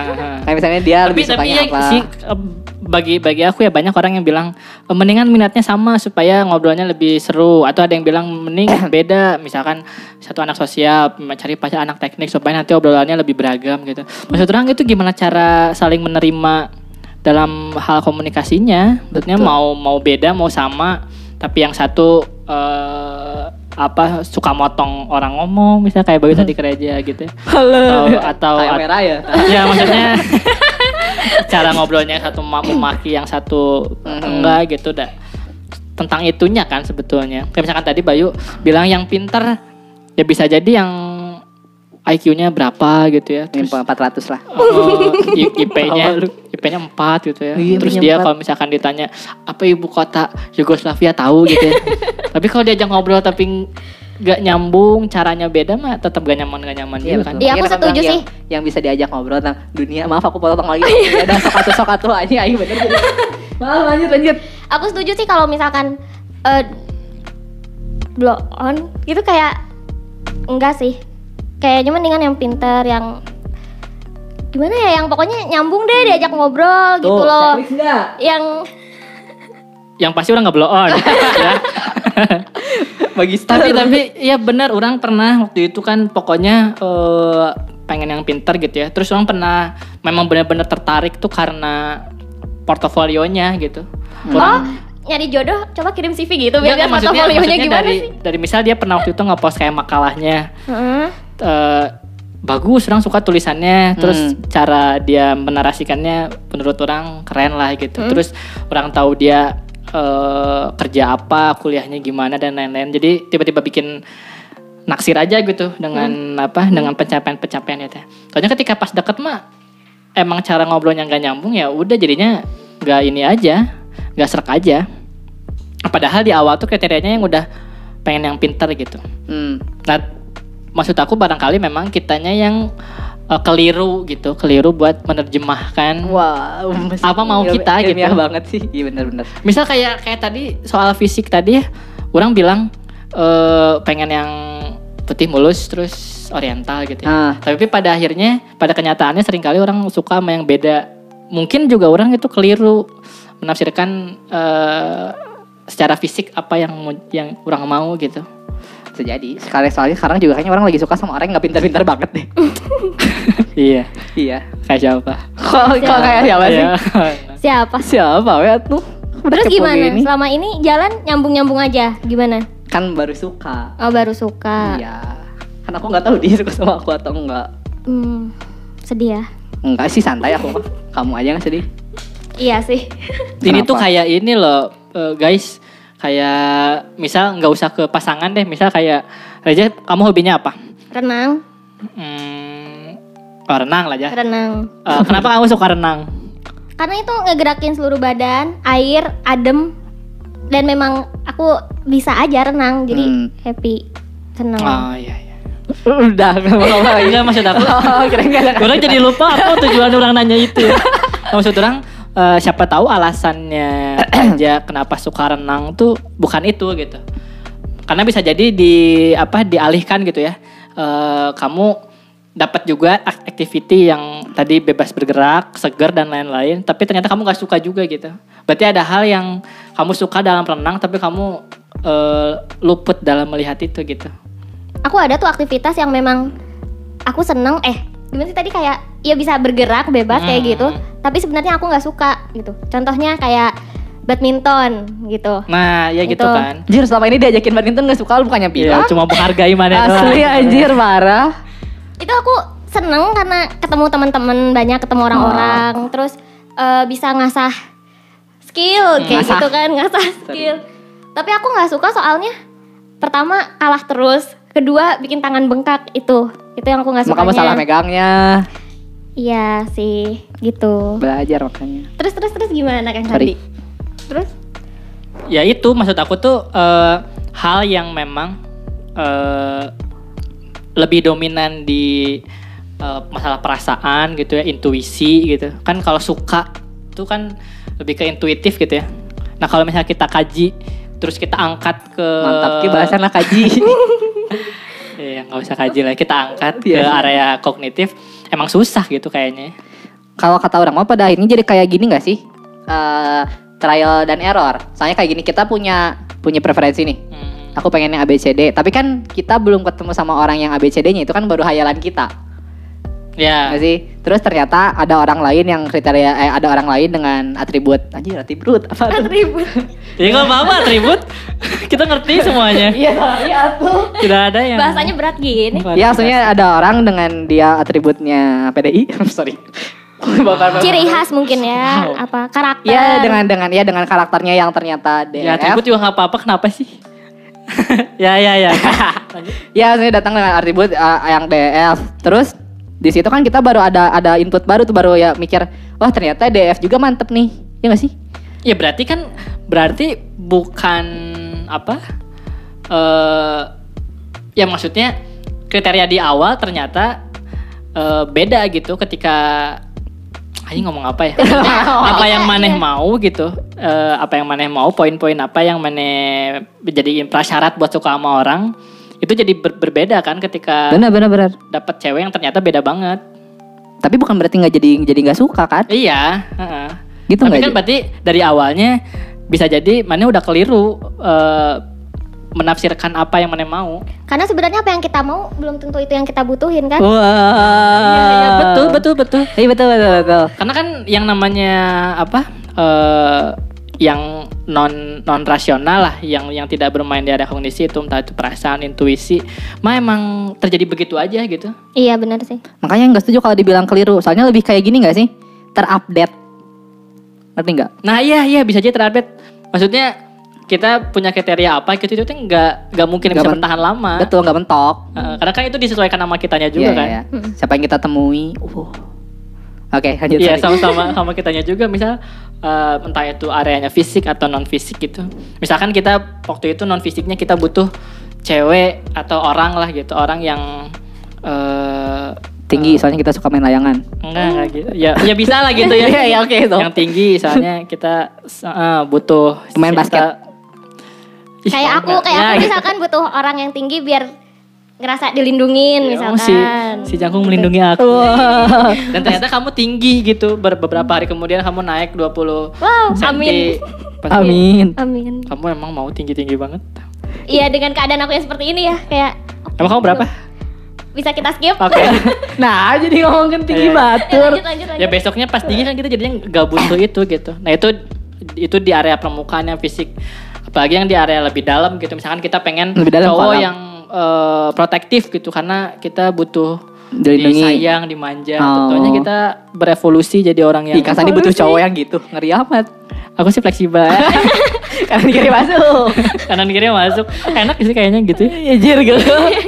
Kayak misalnya dia tapi lebih tapi sukanya ya apa. sih bagi bagi aku ya banyak orang yang bilang eh, mendingan minatnya sama supaya ngobrolnya lebih seru atau ada yang bilang mending beda misalkan satu anak sosial cari pacar anak teknik supaya nanti obrolannya lebih beragam gitu maksud orang itu gimana cara saling menerima dalam hal komunikasinya maksudnya mau mau beda mau sama tapi yang satu eh, apa suka motong orang ngomong misalnya kayak bagus tadi gereja gitu ya. atau atau Kayak merah ya. ya maksudnya cara ngobrolnya satu ma- memaki yang satu enggak gitu dah tentang itunya kan sebetulnya kayak misalkan tadi Bayu bilang yang pinter ya bisa jadi yang IQ-nya berapa gitu ya. Terus 400 lah. Oh, IP-nya. IP-nya 4 gitu ya. Iya, Terus dia 4. kalau misalkan ditanya apa ibu kota Yugoslavia tahu gitu ya. tapi kalau diajak ngobrol tapi nggak nyambung, caranya beda mah tetap gak nyaman gak nyaman juga kan. Iya, aku setuju sih. Yang, yang bisa diajak ngobrol tentang dunia. Maaf aku potong lagi. Ada sokatu sokatu aja aing bener. Maaf lanjut lanjut. Aku setuju sih kalau misalkan eh blow on gitu kayak enggak sih. Kayaknya mendingan yang pinter yang gimana ya yang pokoknya nyambung deh diajak ngobrol gitu loh. Yang Yang pasti orang nggak blow on. ya. Bagi tapi tapi ya benar orang pernah waktu itu kan pokoknya eh, pengen yang pinter gitu ya. Terus orang pernah memang benar-benar tertarik tuh karena portofolionya gitu. oh nyari jodoh coba kirim CV gitu biar Enggak, lihat maksudnya, portofolionya gimana dari, sih. dari misal dia pernah waktu itu nge-post kayak makalahnya Heeh. Eh, bagus orang suka tulisannya terus Hmm. cara dia menarasikannya menurut orang keren lah gitu Hmm. terus orang tahu dia eh, kerja apa kuliahnya gimana dan lain-lain jadi tiba-tiba bikin naksir aja gitu dengan Hmm. apa dengan pencapaian-pencapaian itu soalnya ketika pas deket mah emang cara ngobrolnya nggak nyambung ya udah jadinya nggak ini aja nggak serak aja padahal di awal tuh kriterianya yang udah pengen yang pinter gitu Hmm. Nah, maksud aku barangkali memang kitanya yang eh, keliru gitu, keliru buat menerjemahkan. Wow, Apa mau kita gitu? ilmiah banget sih. Iya benar-benar. Misal kayak kayak tadi soal fisik tadi, orang bilang eh, pengen yang putih mulus terus oriental gitu. ya. Ah. Tapi pada akhirnya, pada kenyataannya sering kali orang suka sama yang beda. Mungkin juga orang itu keliru menafsirkan eh, secara fisik apa yang yang orang mau gitu. Bisa jadi. Sekali sekali sekarang juga kayaknya orang lagi suka sama orang yang nggak pintar-pintar banget deh. iya, iya. kayak siapa? Kok kayak siapa sih? Iya. Siapa? Siapa ya tuh? Terus gimana? gini. Selama ini jalan nyambung-nyambung aja. Gimana? Kan baru suka. Oh baru suka. Iya. Kan aku nggak tahu dia suka sama aku atau enggak. Hmm, sedih ya. Enggak sih santai aku. Kamu aja nggak sedih. Iya sih. Ini tuh kayak ini loh, eh, guys. Kayak misal nggak usah ke pasangan deh. Misal kayak Reja, kamu hobinya apa? Renang, Hmm, oh, renang lah ya. renang. Eh, kenapa kamu suka renang? Karena itu ngegerakin seluruh badan, air, adem, dan memang aku bisa aja renang, jadi Hmm. happy, seneng. Oh iya iya. Udah. Enggak maksud aku. Oh, keren nggak? orang jadi lupa apa tujuan orang nanya itu. Maksud orang eh, siapa tahu alasannya aja kenapa suka renang tuh bukan itu gitu. Karena bisa jadi di apa dialihkan gitu ya. Eh, kamu dapat juga activity yang tadi bebas bergerak, segar dan lain-lain, tapi ternyata kamu gak suka juga gitu. Berarti ada hal yang kamu suka dalam renang tapi kamu eh, luput dalam melihat itu gitu. Aku ada tuh aktivitas yang memang aku seneng. Eh, gimana sih tadi kayak ya bisa bergerak bebas kayak Hmm. gitu. Tapi sebenarnya aku nggak suka gitu. Contohnya kayak badminton gitu. Nah, ya gitu Itu. kan. Anjir selama ini diajakin badminton gak suka lu bukannya Iya, bilang. cuma menghargai mana Asli anjir parah. itu aku seneng karena ketemu teman-teman banyak ketemu orang-orang terus eh, bisa ngasah skill kayak Ngasah. gitu kan ngasah skill tapi aku nggak suka soalnya pertama kalah terus kedua bikin tangan bengkak itu itu yang aku nggak suka kamu salah megangnya. Iya sih gitu Belajar makanya. terus terus terus gimana kang Sorry. Sandi terus ya itu maksud aku tuh eh, hal yang memang eh, lebih dominan di eh, masalah perasaan gitu ya intuisi gitu kan kalau suka itu kan lebih ke intuitif gitu ya nah kalau misalnya kita kaji terus kita angkat ke Mantap ki bahasan lah kaji. Iya, nggak usah kaji lah kita angkat ke area kognitif emang susah gitu kayaknya Kalau kata orang mah pada akhirnya jadi kayak gini gak sih? Eh, trial dan error. Soalnya kayak gini kita punya punya preferensi nih. Hmm. Aku pengen yang ABCD, tapi kan kita belum ketemu sama orang yang ABCD-nya itu kan baru hayalan kita. Ya Nggak sih? Terus ternyata ada orang lain yang kriteria eh ada orang lain dengan atribut anjir atribut apa tuh? atribut ya nggak apa-apa atribut kita ngerti semuanya Iya, iya tuh. tidak ada yang bahasanya berat gini Ya, maksudnya ada orang dengan dia atributnya PDI. Sorry. Bapak- ciri khas mungkin ya Wow. apa karakter Ya dengan dengan ya dengan karakternya yang ternyata DF. ya atribut juga nggak apa-apa kenapa sih ya ya ya. Ya, saya datang dengan atribut uh, yang DF. Terus di situ kan kita baru ada ada input baru tuh baru ya mikir, wah ternyata DF juga mantep nih. Ya gak sih? ya berarti kan berarti bukan apa? eh ya maksudnya kriteria di awal ternyata eh, beda gitu ketika Ayo ngomong apa ya? Apa yang maneh mau gitu? Eh, apa yang maneh mau? Poin-poin apa yang maneh jadiin prasyarat buat suka sama orang? Itu jadi ber- berbeda kan ketika Benar benar benar. dapat cewek yang ternyata beda banget. Tapi bukan berarti nggak jadi jadi nggak suka kan? Iya. heeh. Gitu Tapi kan berarti dari awalnya bisa jadi mana udah keliru eh, menafsirkan apa yang mana mau. Karena sebenarnya apa yang kita mau belum tentu itu yang kita butuhin kan. Wah. Iya, betul betul betul. Iya betul betul betul. Karena kan yang namanya apa? eh yang non non rasional lah, yang yang tidak bermain di area kognisi itu entah itu perasaan, intuisi, mah emang terjadi begitu aja gitu. Iya benar sih. Makanya nggak setuju kalau dibilang keliru. Soalnya lebih kayak gini nggak sih? Terupdate. Ngerti nggak? Nah iya iya bisa aja terupdate. Maksudnya kita punya kriteria apa gitu itu tuh nggak nggak mungkin Nggak bisa bertahan lama. Betul nggak mentok. Heeh, karena kan itu disesuaikan sama kitanya juga Iya, kan. iya. Siapa yang kita temui? Uh. Oke, lanjut. Iya sorry. sama-sama sama kitanya juga misal eh, entah itu areanya fisik atau non fisik gitu. Misalkan kita waktu itu non fisiknya kita butuh cewek atau orang lah gitu orang yang eh Tinggi, soalnya kita suka main layangan. enggak enggak gitu. Ya ya bisa lah gitu ya. Iya, iya, oke, itu. Yang tinggi soalnya kita eh, butuh Pemain kita- basket. Kayak aku, kayak Ya, aku gitu. misalkan butuh orang yang tinggi biar ngerasa dilindungin Ya, misalkan. si si Jangkung melindungi aku. Wah. Dan ternyata kamu tinggi gitu. Ber- beberapa hari kemudian kamu naik 20 Wow, amin. Pasti Amin. Amin. Kamu emang mau tinggi-tinggi banget. Iya dengan keadaan aku yang seperti ini ya kayak Emang kamu berapa? bisa kita skip. Oke. Nah, jadi ngomongin tinggi Iya. Ya, batur. lanjut lanjut lanjut. ya besoknya pas tinggi kan kita jadinya gak butuh itu gitu. Nah itu itu di area permukaan yang fisik. Apalagi yang di area lebih dalam gitu. Misalkan kita pengen Lebih dalam cowok yang eh, protektif gitu karena kita butuh Dilindungi. disayang, dimanja. Oh. Tentunya kita berevolusi jadi orang yang Sandi butuh cowok yang gitu. Ngeri amat. Aku sih fleksibel. Karena dikira masuk. Kanan kiri masuk. Enak sih kayaknya gitu. Ya jir gitu.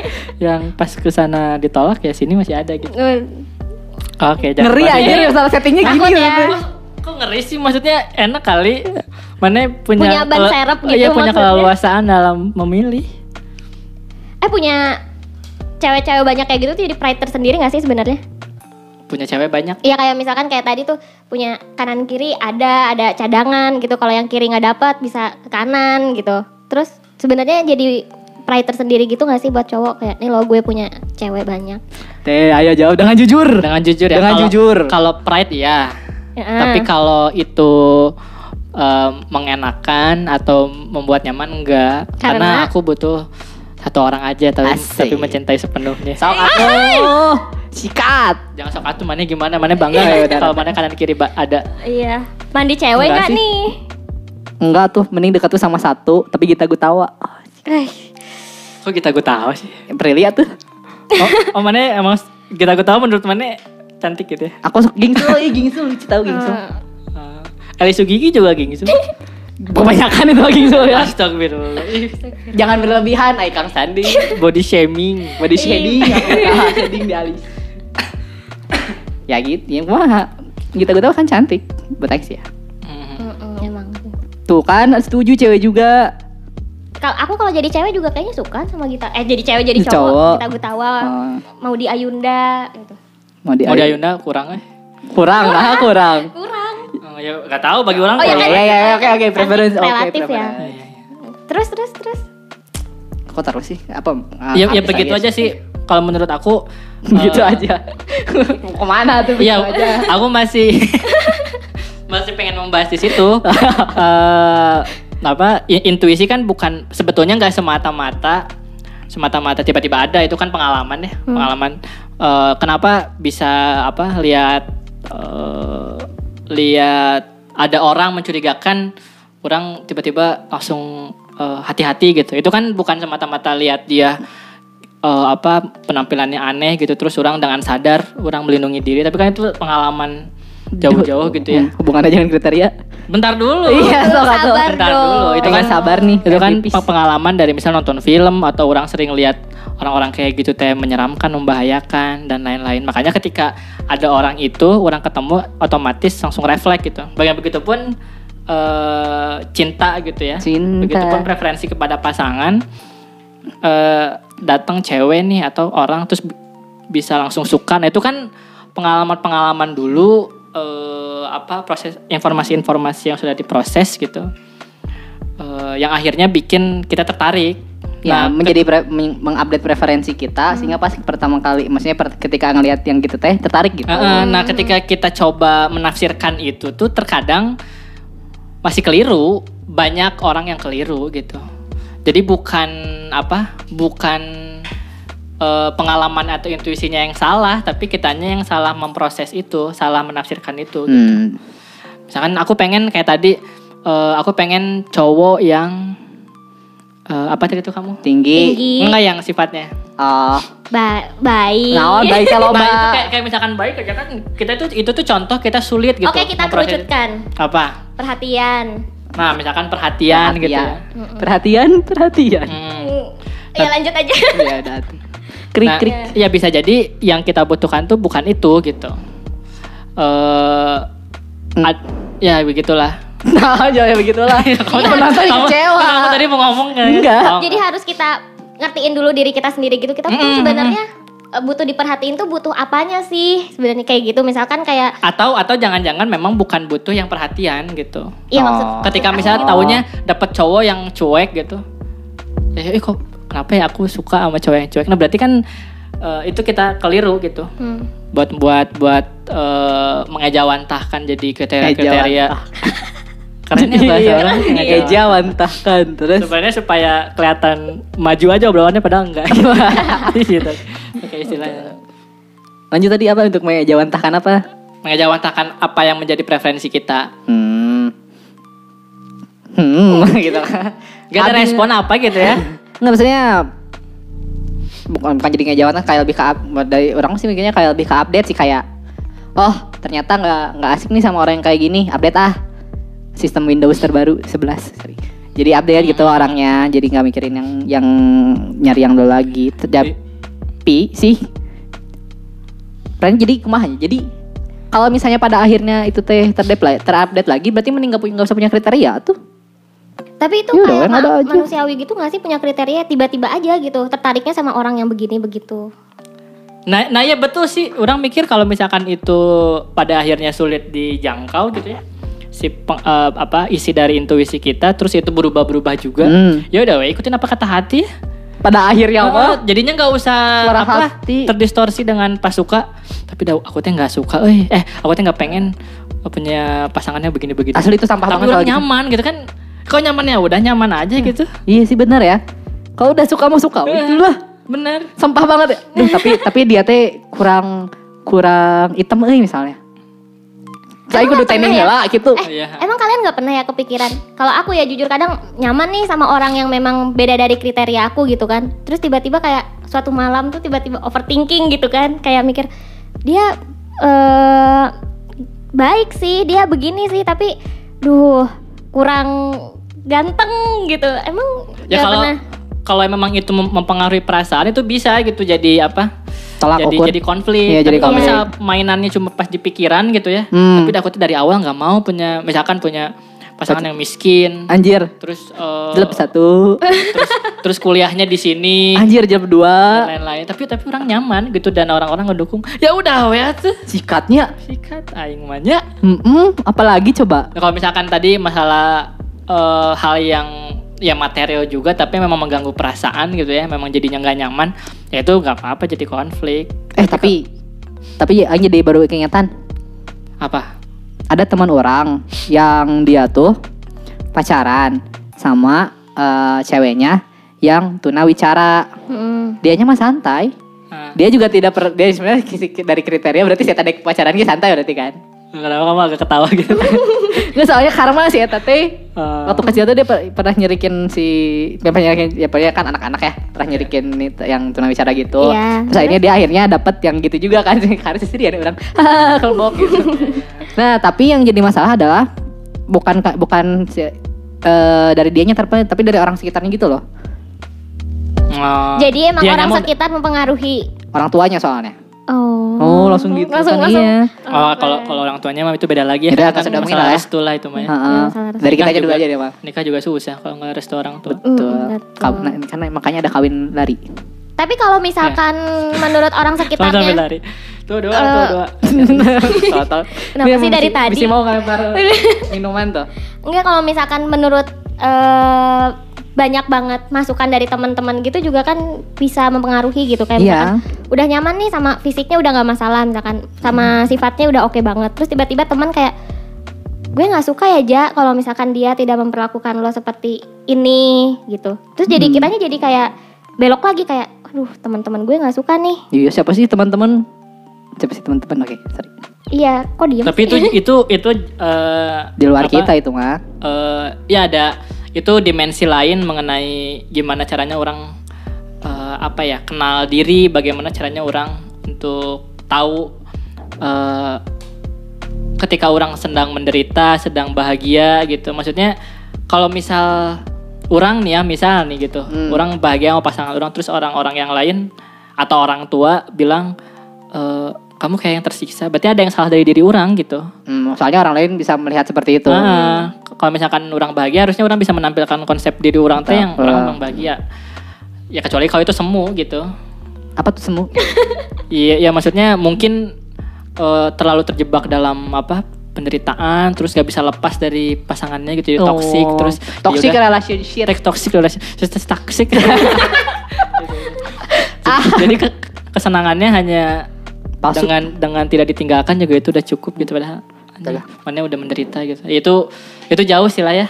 yang pas ke sana ditolak ya sini masih ada gitu. Eh, Oke, jangan Ngeri aja salah settingnya gini. Ya. gitu. Kok ngeri sih maksudnya enak kali mana punya Punya ban serep gitu Iya punya maksudnya. keleluasaan dalam memilih. Eh punya cewek-cewek banyak kayak gitu tuh jadi pride tersendiri gak sih sebenarnya? Punya cewek banyak. Iya kayak misalkan kayak tadi tuh punya kanan kiri ada ada cadangan gitu. Kalau yang kiri nggak dapat bisa ke kanan gitu. Terus sebenarnya jadi pride tersendiri gitu gak sih buat cowok kayak nih lo gue punya cewek banyak. Teh, ayo jawab dengan jujur. Dengan jujur ya. Dengan kalau- jujur. Kalau pride ya. Ya, Tapi kalau itu em, mengenakan atau membuat nyaman enggak. Karena, Karena- aku butuh satu orang aja tapi, Asik. tapi mencintai sepenuhnya. Sok aku. Sikat. Jangan sok atuh mana gimana mana bangga Iya, benar. kalau mana kanan kiri ada. Iya. Mandi cewek nggak sih. nih? Enggak tuh, mending dekat tuh sama satu, tapi kita gue tawa. Eh, Kok kita gue tahu sih? Prilia tuh. Oh, oh mana emang kita gue tahu menurut mana cantik gitu ya. Aku gingsul, ih gingsul, lucu tahu gingsul. eh, Uh, Eli Sugigi juga gengsu. Kebanyakan itu gingsul ya. Astagfirullah. Ih, Jangan berlebihan, ay Kang Sandi. Body shaming. Body shading, aku tahu shading di alis. ya gitu, ya mah kita gue tahu kan cantik, betex ya. Emang. Tuh kan, setuju cewek juga. Kalau aku kalau jadi cewek juga kayaknya suka sama Gita. Eh jadi cewek jadi cowok, Cowok. kita Gutawa, Oh, mau di Ayunda gitu. mau di, Mau di Ayunda kurang eh. kurang lah, kurang. Kurang. Oh, ya gak tahu bagi orang Oh, ya Ya kalau- kan? ya ya, oke oke preference oke Relatif ya. preference. Iya, iya. Terus terus terus. Kok taruh sih? Apa? ah, Ya, ya begitu aja aja sih. Kalau menurut aku gitu eh, aja. Mau ke mana tuh? Iya, aja. aku masih masih pengen membahas di situ. Eh, apa intuisi kan bukan sebetulnya nggak semata-mata semata-mata tiba-tiba ada itu kan pengalaman ya pengalaman Eh, kenapa bisa apa lihat eh, lihat ada orang mencurigakan orang tiba-tiba langsung eh, hati-hati gitu. Itu kan bukan semata-mata lihat dia eh, apa penampilannya aneh gitu. Terus orang dengan sadar orang melindungi diri. Tapi kan itu pengalaman jauh-jauh gitu ya Hmm, Hubungannya dengan kriteria. bentar dulu. Iya, atuh. sabar Bentar dong. dulu, itu kan sabar nih. Itu kan tipis. pe- pengalaman dari misal nonton film atau orang sering lihat orang-orang kayak gitu teh menyeramkan, membahayakan dan lain-lain. Makanya ketika ada orang itu, orang ketemu otomatis langsung refleks gitu. Bagian begitu pun eh, cinta gitu ya. Cinta. Begitupun preferensi kepada pasangan eh datang cewek nih atau orang terus bi- bisa langsung suka. Nah, itu kan pengalaman-pengalaman dulu eh apa proses informasi-informasi yang sudah diproses gitu. Eh, yang akhirnya bikin kita tertarik. ya Nah, menjadi pre- meng- mengupdate preferensi kita sehingga pas pertama kali maksudnya per- ketika ngelihat yang gitu teh tertarik gitu. Heeh, nah ketika kita coba menafsirkan itu tuh terkadang masih keliru, banyak orang yang keliru gitu. Jadi bukan apa? Bukan eh, pengalaman atau intuisinya yang salah, tapi kitanya yang salah memproses itu, salah menafsirkan itu. Hmm. Misalkan aku pengen kayak tadi, eh, aku pengen cowok yang eh, apa tadi tuh kamu? Tinggi. Tinggi. Enggak yang sifatnya. Oh. Ba- baik. Nah, baik kalau Nah itu kayak, kayak misalkan baik aja kan kita itu itu tuh contoh kita sulit gitu. Oke, kita kerucutkan. Apa? Perhatian. Nah misalkan perhatian, gitu ya. Perhatian, perhatian. Hmm. Ya lanjut aja. Iya. Krik Nah, krik. ya bisa jadi yang kita butuhkan tuh bukan itu gitu. Eh, ad- ya begitulah. Nah, jangan begitulah. Kamu penonton Kamu- kecewa. Kamu tadi mau ngomong kan? Enggak. Oh. Jadi harus kita ngertiin dulu diri kita sendiri gitu. Kita tuh Mm-mm. sebenarnya eh, butuh diperhatiin tuh butuh apanya sih? Sebenarnya kayak gitu. Misalkan kayak atau atau jangan-jangan memang bukan butuh yang perhatian gitu. Iya maksud Oh. Ketika misalnya Oh. taunya dapat cowok yang cuek gitu. Ya, eh kok kenapa ya aku suka sama cowok yang cuek? Nah, berarti kan eh, itu kita keliru gitu. hmm, Buat buat buat eh, mengejawantahkan jadi kriteria-kriteria. Keren ya bahasa orang. Ejawantahkan terus. Sebenarnya supaya kelihatan maju aja obrolannya padahal enggak. gitu. Oke istilahnya. Lanjut tadi apa untuk mengejawantahkan apa? Mengejawantahkan apa yang menjadi preferensi kita. Hmm. Hmm, gitu. Gak ada respon apa gitu ya. Nggak maksudnya bukan bukan jadi ngejawatan kayak lebih ke up- dari orang sih mikirnya kayak lebih ke update sih kayak oh ternyata nggak nggak asik nih sama orang yang kayak gini update ah. Sistem Windows terbaru 11 sorry. jadi update gitu orangnya jadi nggak mikirin yang yang nyari yang dulu lagi. Tapi sih Peran jadi kumaha jadi kalau misalnya pada akhirnya itu teh terupdate terupdate lagi berarti mending nggak punya nggak usah punya kriteria tuh Tapi itu Iya kayak ma- ada aja. manusiawi gitu gak sih punya kriteria tiba-tiba aja gitu tertariknya sama orang yang begini begitu. Nah, nah ya betul sih. Orang mikir kalau misalkan itu pada akhirnya sulit dijangkau gitu ya. Si peng- eh, apa isi dari intuisi kita terus itu berubah-berubah juga. Hmm. Ya udah we, ikutin apa kata hati. pada akhirnya Oh, apa jadinya nggak usah Suara apa hati. terdistorsi dengan pas suka. Tapi dah aku teh nggak suka. Eh, eh aku teh nggak pengen punya pasangannya begini-begini. Asli itu sampah Tapi banget gitu. nyaman gitu kan. Kok nyamannya udah nyaman aja gitu. Iya sih benar ya. Kalau udah suka mau suka, itulah Bener. sampah banget ya. Duh, tapi tapi dia teh kurang kurang hitam euy misalnya. Saya kudu tending ya? lah gitu. Eh, Iya. emang kalian nggak pernah ya kepikiran? Kalau aku ya jujur kadang nyaman nih sama orang yang memang beda dari kriteria aku gitu kan. Terus tiba-tiba kayak suatu malam tuh tiba-tiba overthinking gitu kan. Kayak mikir dia eh baik sih, dia begini sih, tapi duh kurang ganteng gitu. Emang Ya kalau pernah? kalau memang itu mem- mempengaruhi perasaan itu bisa gitu jadi apa? Tolak jadi ukur. jadi konflik. Iya, jadi kalau misal mainannya cuma pas di pikiran gitu ya. Hmm. Tapi aku tuh dari awal nggak mau punya misalkan punya pasangan yang miskin. Anjir. Terus eh, Jelep satu. terus terus kuliahnya di sini Anjir dan dua. lain-lain. Tapi tapi orang nyaman gitu dan orang-orang ngedukung. Ya udah tuh. Sikatnya. Sikat aing mah nya. Mm apalagi coba. Nah, kalau misalkan tadi masalah eh, hal yang ya material juga tapi memang mengganggu perasaan gitu ya memang jadinya nggak nyaman ya itu nggak apa-apa jadi konflik Eh tapi tapi aja jadi baru keingetan. apa Ada teman orang yang dia tuh pacaran sama eh, ceweknya yang tunawicara. Mm. Dianya mah santai. Nah, Dia juga tidak per, dia sebenarnya dari kriteria berarti saya tadi pacaran dia santai berarti kan. Kenapa kamu agak ketawa gitu Nggak soalnya karma si Eta teh Eh, waktu kecil tuh dia per- pernah nyerikin si ya, pernah nyerikin ya pokoknya kan anak-anak ya pernah nyerikin nih, yang tunawicara gitu. Iya. Terus akhirnya dia akhirnya dapat yang gitu juga kan harus sih dia ada orang kelbok gitu. nah tapi yang jadi masalah adalah bukan ka- bukan si- eh, dari dianya tapi tapi dari orang sekitarnya gitu loh. Oh, Jadi emang orang sekitar mempengaruhi. Orang tuanya soalnya. Oh. Oh, langsung gitu Langsung kan langsung. iya. Oh, kalau kalau orang tuanya mah itu beda lagi ya. Beda, Kan masalah lah ya. restu lah itu mah ya. Heeh. Dari kita aja dulu aja deh, Bang. Nikah juga susah kalau nggak restu orang tua. Betul. Betul. Kaw- nah, karena makanya ada kawin lari. Tapi kalau misalkan menurut orang Sampai sekitarnya, lari. Tuh dua, Eh, tuh dua. Tahu-tahu. Kenapa Dia sih dari tadi? mesti mau ngelempar minuman tuh. enggak kalau misalkan menurut eh, banyak banget masukan dari teman-teman gitu juga kan bisa mempengaruhi gitu kayak misalkan udah nyaman nih sama fisiknya udah nggak masalah misalkan sama sifatnya udah oke banget terus tiba-tiba teman kayak gue nggak suka ya ja kalau misalkan dia tidak memperlakukan lo seperti ini gitu terus jadi kitanya jadi kayak belok lagi kayak aduh teman-teman gue nggak suka nih Iya, siapa sih teman-teman? Siapa sih teman-teman? Oke, sorry. iya kok diem Tapi itu sih? itu itu eh, Di luar apa, kita itu mah. eh, ya ada itu dimensi lain mengenai gimana caranya orang eh, apa ya kenal diri, bagaimana caranya orang untuk tahu eh, ketika orang sedang menderita, sedang bahagia gitu. Maksudnya kalau misal orang nih ya, misal nih gitu, Hmm. orang bahagia sama pasangan orang, terus orang-orang yang lain atau orang tua bilang eh, kamu kayak yang tersiksa, berarti ada yang salah dari diri orang gitu. Hmm, soalnya orang lain bisa melihat seperti itu. Ah, kalau misalkan orang bahagia harusnya orang bisa menampilkan konsep diri orang teh yang orang orang bahagia. Ya kecuali kalau itu semu gitu. Apa tuh semu? Iya, ya maksudnya mungkin eh, terlalu terjebak dalam apa penderitaan, terus gak bisa lepas dari pasangannya gitu, jadi toxic, Oh, terus toxic yaudah, relationship. toxic relationship, toxic. jadi ke- kesenangannya hanya Palsu. dengan dengan tidak ditinggalkan juga itu udah cukup gitu padahal mana udah menderita gitu itu itu jauh sih lah ya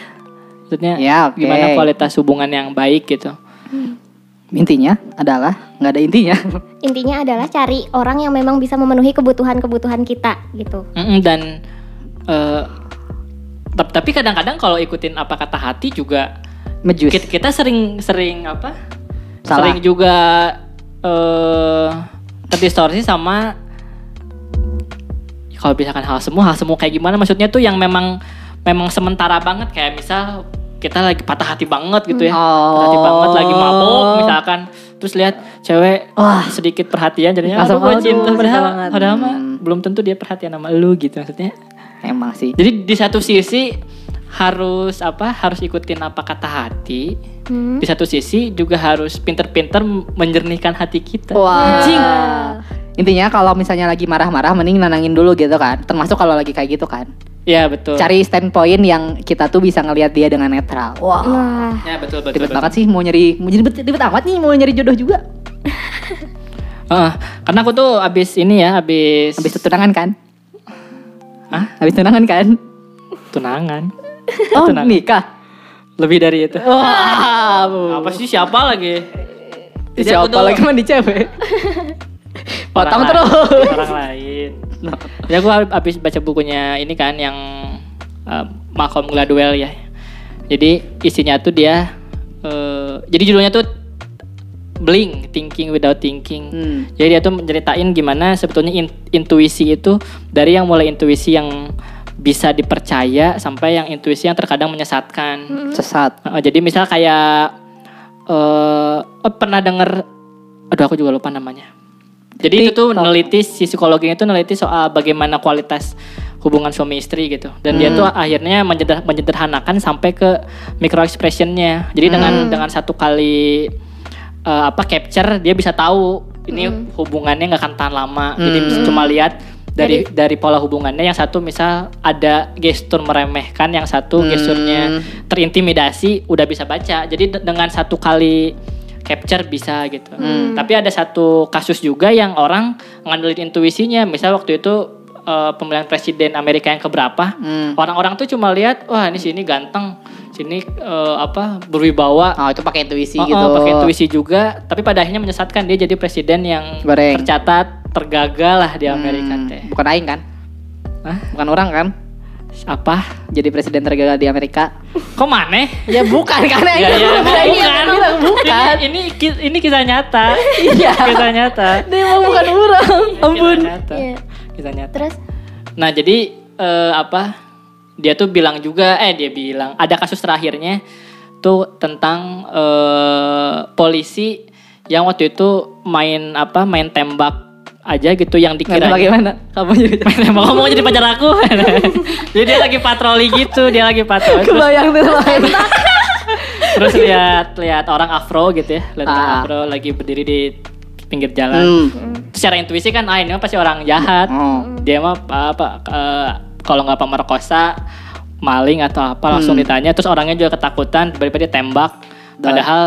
maksudnya Ya, oke. gimana kualitas hubungan yang baik gitu Intinya adalah nggak ada intinya. intinya adalah cari orang yang memang bisa memenuhi kebutuhan-kebutuhan kita gitu Mm-mm, dan eh, tap- tapi kadang-kadang kalau ikutin apa kata hati juga Mejus. kita, kita sering sering apa Salah. sering juga eh terdistorsi sama kalau misalkan hal semu hal semu kayak gimana maksudnya tuh yang memang memang sementara banget kayak misal kita lagi patah hati banget gitu ya patah hati Oh. banget lagi mabok misalkan terus lihat cewek Wah. sedikit perhatian jadinya Langsung, aku gue cinta padahal padahal mah Hmm. belum tentu dia perhatian sama lu gitu maksudnya Emang sih. jadi di satu sisi harus apa harus ikutin apa kata hati Hmm. di satu sisi juga harus pinter-pinter menjernihkan hati kita Wah. Anjing. Intinya kalau misalnya lagi marah-marah mending nenangin dulu gitu kan. Termasuk kalau lagi kayak gitu kan. ya betul Cari standpoint yang kita tuh bisa ngelihat dia dengan netral. Wah. Wah, ya betul betul, Ribet betul. banget sih mau nyari mau ribet, ribet amat nih mau nyari jodoh juga. Heeh, karena aku tuh abis ini ya abis Habis itu tunangan kan? Hah? Habis tunangan kan? tunangan Oh, Tunangan. nikah. lebih dari itu Wah. apa sih siapa lagi Jadi Siapa aku tuh- lagi mandi cewek? Potong Orang terus. lain, orang lain ya aku habis baca bukunya ini kan yang uh, Malcolm Gladwell ya jadi isinya tuh dia uh, jadi judulnya tuh Blink Thinking Without Thinking Hmm. jadi dia tuh menceritain gimana sebetulnya in- intuisi itu dari yang mulai intuisi yang bisa dipercaya sampai yang intuisi yang terkadang menyesatkan Sesat. Uh, jadi misal kayak eh oh, pernah denger aduh aku juga lupa namanya. Jadi itu tuh TikTok. neliti si psikologinya itu neliti soal bagaimana kualitas hubungan suami istri gitu. Dan dia tuh akhirnya menyeder- menyederhanakan sampai ke micro expressionnya. Jadi dengan dengan satu kali eh, apa capture dia bisa tahu ini hubungannya nggak akan tahan lama. Jadi bisa cuma lihat dari dari pola hubungannya yang satu misal ada gestur meremehkan yang satu gesturnya terintimidasi udah bisa baca. Jadi de- dengan satu kali capture bisa gitu. Tapi ada satu kasus juga yang orang ngandelin intuisinya. Misal waktu itu eh, pemilihan presiden Amerika yang keberapa Hmm. orang-orang tuh cuma lihat wah ini sini ganteng sini eh, apa berwibawa Oh, itu pakai intuisi Oh, gitu. oh, pakai intuisi juga, tapi pada akhirnya menyesatkan dia jadi presiden yang Goreng. tercatat tergagal lah di Amerika Hmm, teh. Bukan aing kan? Hah? Bukan orang kan? Apa? Jadi presiden tergagal di Amerika. Kok maneh? Ya bukan karena Ya, ya, bukan. bukan. Iya, bilang bukan. Ini, ini ini kisah nyata. Iya. kisah nyata. Dia emang bukan orang. Ampun. Kisah nyata. Iya. Kisah nyata. terus Nah, jadi eh, apa? Dia tuh bilang juga eh dia bilang ada kasus terakhirnya tuh tentang eh, polisi yang waktu itu main apa main tembak aja gitu yang dikira bagaimana kamu jadi main tembak. Kamu mau jadi pacar aku? Jadi dia lagi patroli gitu dia lagi patroli. Terus, kebayang tuh terus lihat lihat orang afro gitu ya lihat orang Ah. afro lagi berdiri di pinggir jalan. Hmm. Secara intuisi kan ah ini mah pasti orang jahat. Oh. dia mah apa, apa eh, kalau nggak pemerkosa maling atau apa langsung Hmm. ditanya terus orangnya juga ketakutan tiba-tiba Dan- padahal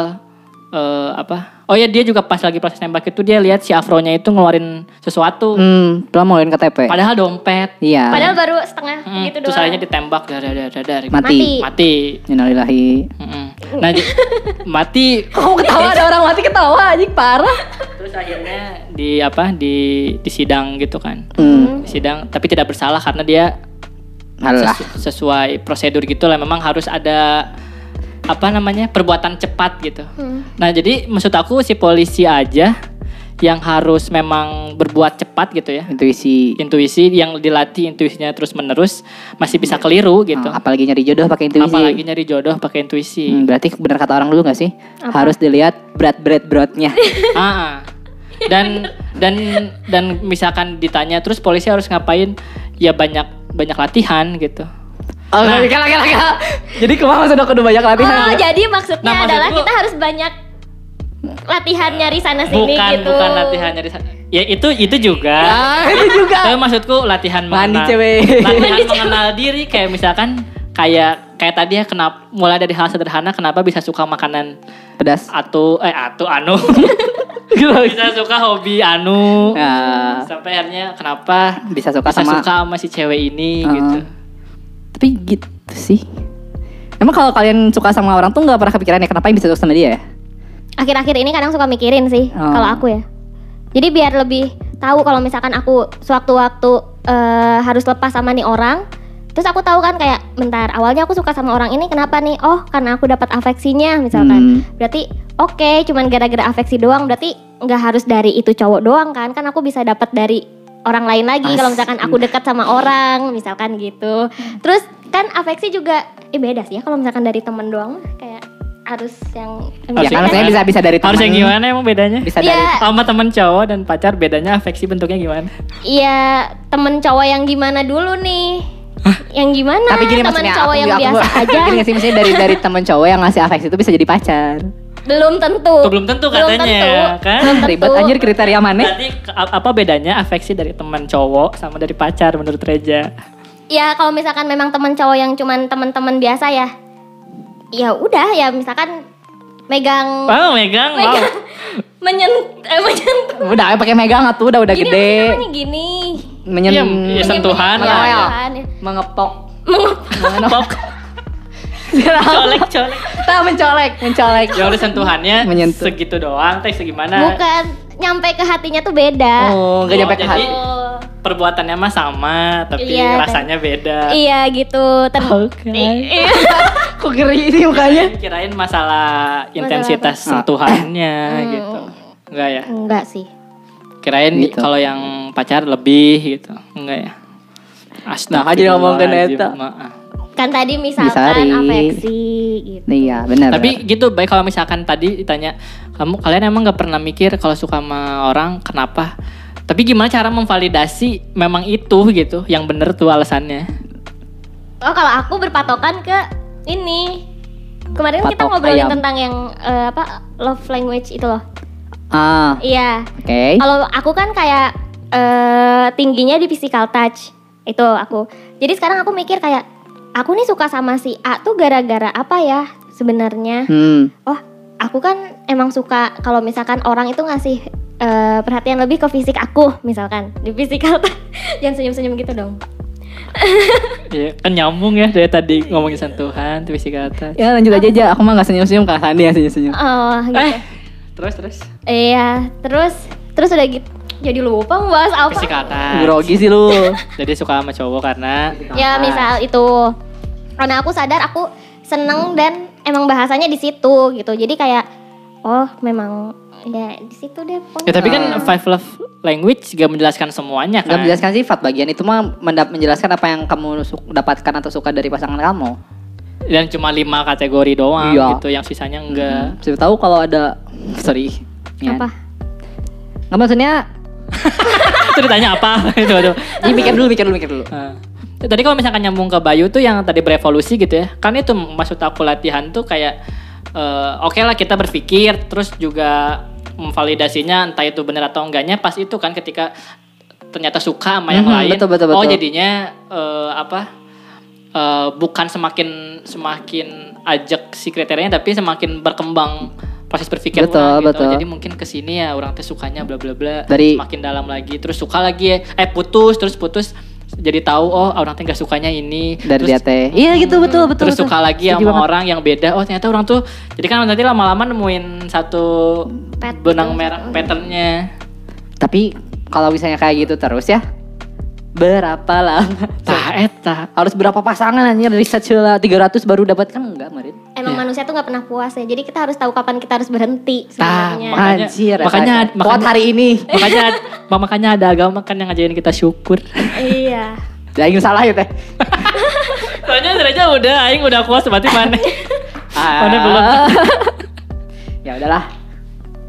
eh, apa oh ya dia juga pas lagi proses tembak itu dia lihat si afronya itu ngeluarin sesuatu hmm belum mau KTP padahal dompet iya Padahal baru setengah Hmm, gitu terus doang. akhirnya ditembak dar dar dar dar, dar, gitu. mati Mati. Innalillahi Mm-mm. nah mati kamu ketawa ada orang mati ketawa anjing parah terus akhirnya di apa di di sidang gitu kan hmm. Di sidang tapi tidak bersalah karena dia Alah. sesu- sesuai prosedur gitu lah memang harus ada apa namanya perbuatan cepat gitu. Hmm. Nah jadi maksud aku si polisi aja yang harus memang berbuat cepat gitu ya. intuisi Intuisi yang dilatih intuisinya terus menerus masih bisa keliru gitu. Ah, apalagi nyari jodoh pakai intuisi Apalagi nyari jodoh pakai intuisi. Hmm, berarti benar kata orang dulu gak sih harus dilihat berat berat beratnya Ah, ah. Dan dan dan misalkan ditanya terus polisi harus ngapain? Ya banyak banyak latihan gitu. Oh Nah. lagi lagi jadi ke mana sudah kudu banyak latihan. Oh, jadi maksudnya Nah, maksud adalah kita harus banyak latihan nyari sana sini bukan gitu. bukan latihan dari ya itu itu juga. Ah itu juga. Tapi maksudku latihan Mandi, mengenal cewek. latihan mengenal diri kayak misalkan kayak kayak tadi ya kenapa mulai dari hal sederhana kenapa bisa suka makanan pedas. Atau eh atau anu? Bisa suka hobi anu. Ya, sampai akhirnya kenapa bisa suka bisa sama suka sama si cewek ini Uh-uh. gitu tapi gitu sih emang kalau kalian suka sama orang tuh nggak pernah kepikiran ya kenapa yang bisa suka sama dia ya Akhir-akhir ini kadang suka mikirin sih Oh. kalau aku ya. Jadi biar lebih tahu kalau misalkan aku sewaktu-waktu eh, harus lepas sama nih orang, terus aku tahu kan kayak bentar awalnya aku suka sama orang ini kenapa nih? Oh, karena aku dapat afeksinya misalkan. Hmm. Berarti oke, cuman gara-gara afeksi doang berarti nggak harus dari itu cowok doang kan? Kan aku bisa dapat dari orang lain lagi kalau misalkan aku dekat sama orang misalkan gitu. Terus kan afeksi juga eh beda sih ya kalau misalkan dari temen doang mah kayak harus yang ya Harus kan gimana? bisa bisa dari harus yang teman, gimana emang bedanya bisa Iya. dari sama temen cowok dan pacar bedanya afeksi bentuknya gimana Iya temen cowok yang gimana dulu nih? Yang gimana? tapi gini temen cowok aku, yang aku, biasa aja gini sih maksudnya dari dari teman cowok yang ngasih afeksi itu bisa jadi pacar belum tentu. Tuh, belum tentu katanya, kan? Belum tentu. ribet anjir kriteria mana Berarti apa bedanya afeksi dari teman cowok sama dari pacar menurut Reja? Ya kalau misalkan memang temen cowok yang cuman temen-temen biasa ya, ya udah ya misalkan megang, Wow, megang, wow. megang, menyen, eh, menyentuh. udah ayo pakai megang atuh udah udah Gini gede namanya gini. menyen Iya, iya, sentuhan lah. sentuhan, ya. mengepok Pok, colek, colek. kita mencolek mencolek Yang udah sentuhannya Menyentuh. segitu doang, teh segimana? Bukan nyampe ke hatinya tuh beda. oh nggak Oh, nyampe ke jadi- hati Oh. Perbuatannya mah sama, tapi Iya, rasanya beda. Iya gitu. Ter- Oke. I- iya. kok geri ini mukanya Kirain masalah intensitas apa? sentuhannya Hmm. gitu. Enggak ya? Enggak sih. Kirain Gitu. kalau yang pacar lebih gitu. Enggak ya? Nah, kan jadi ngomongin eta. maaf. Kan tadi misalkan Disari. afeksi gitu. iya benar Tapi gitu baik kalau misalkan tadi ditanya kamu kalian emang nggak pernah mikir kalau suka sama orang kenapa? Tapi gimana cara memvalidasi memang itu gitu yang bener tuh alasannya? Oh kalau aku berpatokan ke ini. Kemarin kita Patok ngobrolin ayam. tentang yang eh, apa love language itu loh. ah Iya. oke Kalau aku kan kayak eh, tingginya di physical touch itu aku. Jadi sekarang aku mikir kayak aku nih suka sama si A tuh gara-gara apa ya sebenarnya? hmm Oh aku kan emang suka kalau misalkan orang itu ngasih eh, perhatian lebih ke fisik aku misalkan di touch. Jangan senyum-senyum gitu dong. Iya, kan nyambung ya dari tadi ngomongin sentuhan, tuh isi kata. ya lanjut aja aja aku mah nggak senyum senyum kak Sandi yang senyum senyum Oh gitu. Eh, terus terus. Iya, terus terus udah gitu. Jadi lupa mau bahas apa? Isi kata. grogi sih lu Jadi suka sama cowok karena Ya misal itu karena aku sadar aku seneng dan emang bahasanya di situ gitu. Jadi kayak oh memang ya di situ deh pokoknya. Ya tapi kan five love language gak menjelaskan semuanya Gak kan. menjelaskan sifat bagian itu mah mendap- menjelaskan apa yang kamu dapatkan atau suka dari pasangan kamu. Dan cuma lima kategori doang Iya. gitu, yang sisanya enggak. Siapa tahu kalau ada sorry. Ya. apa Nggak maksudnya Itu ditanya apa? itu aduh. Ini mikir dulu, mikir dulu, mikir dulu. Nah, Tadi kalau misalkan nyambung ke Bayu tuh yang tadi berevolusi gitu ya. Kan itu maksud aku latihan tuh kayak eh, oke lah kita berpikir terus juga memvalidasinya entah itu benar atau enggaknya pas itu kan ketika ternyata suka sama yang Mhm, lain. betul, betul, Oh betul. jadinya eh, apa? eh, bukan semakin semakin ajak si kriterianya tapi semakin berkembang proses berpikir Betul, orang gitu. betul. Jadi mungkin ke sini ya orang teh sukanya bla bla bla Dari- semakin dalam lagi terus suka lagi ya eh putus terus putus jadi tahu oh orang teh gak sukanya ini Dari terus, dia teh. Iya gitu betul betul. terus betul. suka lagi sama banget. orang yang beda oh ternyata orang tuh jadi kan nanti lama-lama nemuin satu Pet benang merah patternnya Tapi kalau misalnya kayak gitu terus ya berapa lama? tah eta Harus berapa pasangan anjir riset celah 300 baru dapat kan enggak Marin? emang manusia tuh nggak pernah puas ya jadi kita harus tahu kapan kita harus berhenti sebenarnya Makanya- Anjir. makanya-. Quote makanya- hari ini. makanya makanya ada agama kan yang ngajarin kita syukur iya Jangan salah ya teh. soalnya derajat udah aing udah kuat berarti mana Ah. Mana belum? ya udahlah.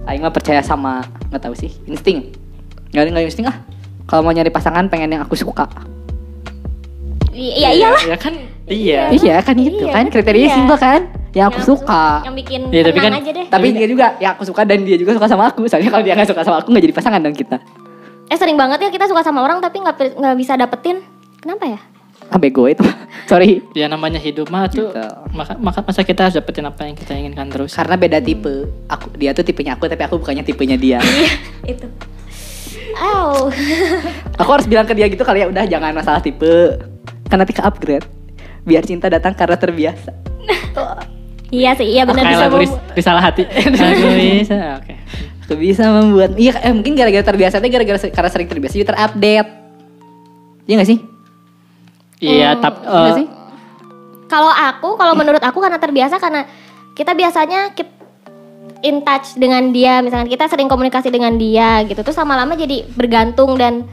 Aing mah percaya sama nggak tahu sih insting. Nggak ada nggak insting ah. Kalau mau nyari pasangan pengen yang aku suka. I- iya iyalah ya kan iya Iya kan itu Iya, kan kriteria iya. simpel kan. Yang aku Yang suka. yang bikin Iya, tapi kan- aja deh Tapi dia juga ya aku suka dan dia juga suka sama aku. Soalnya kalau dia nggak suka sama aku nggak jadi pasangan dong kita. eh sering banget ya kita suka sama orang tapi nggak nggak bisa dapetin kenapa ya Ah bego itu. Sorry. ya namanya hidup mah tuh Gitu. maka, maka masa kita harus dapetin apa yang kita inginkan terus Karena beda tipe. Aku dia tuh tipenya aku tapi aku bukannya tipenya dia. iya itu Aw. aku harus bilang ke dia gitu kali ya udah jangan masalah tipe. Kan nanti ke upgrade. Biar cinta datang karena terbiasa. iya sih iya benar bisa lagu ris- risalah hati Lagu risalah, oke Aku bisa membuat Iya eh, mungkin gara-gara terbiasa tuh gara-gara karena sering terbiasa jadi terupdate. Iya gak sih? iya tap Iya nggak eh, sih? kalau aku kalau menurut aku karena terbiasa karena kita biasanya keep in touch dengan dia. Misalkan kita sering komunikasi dengan dia gitu. Terus lama-lama jadi bergantung dan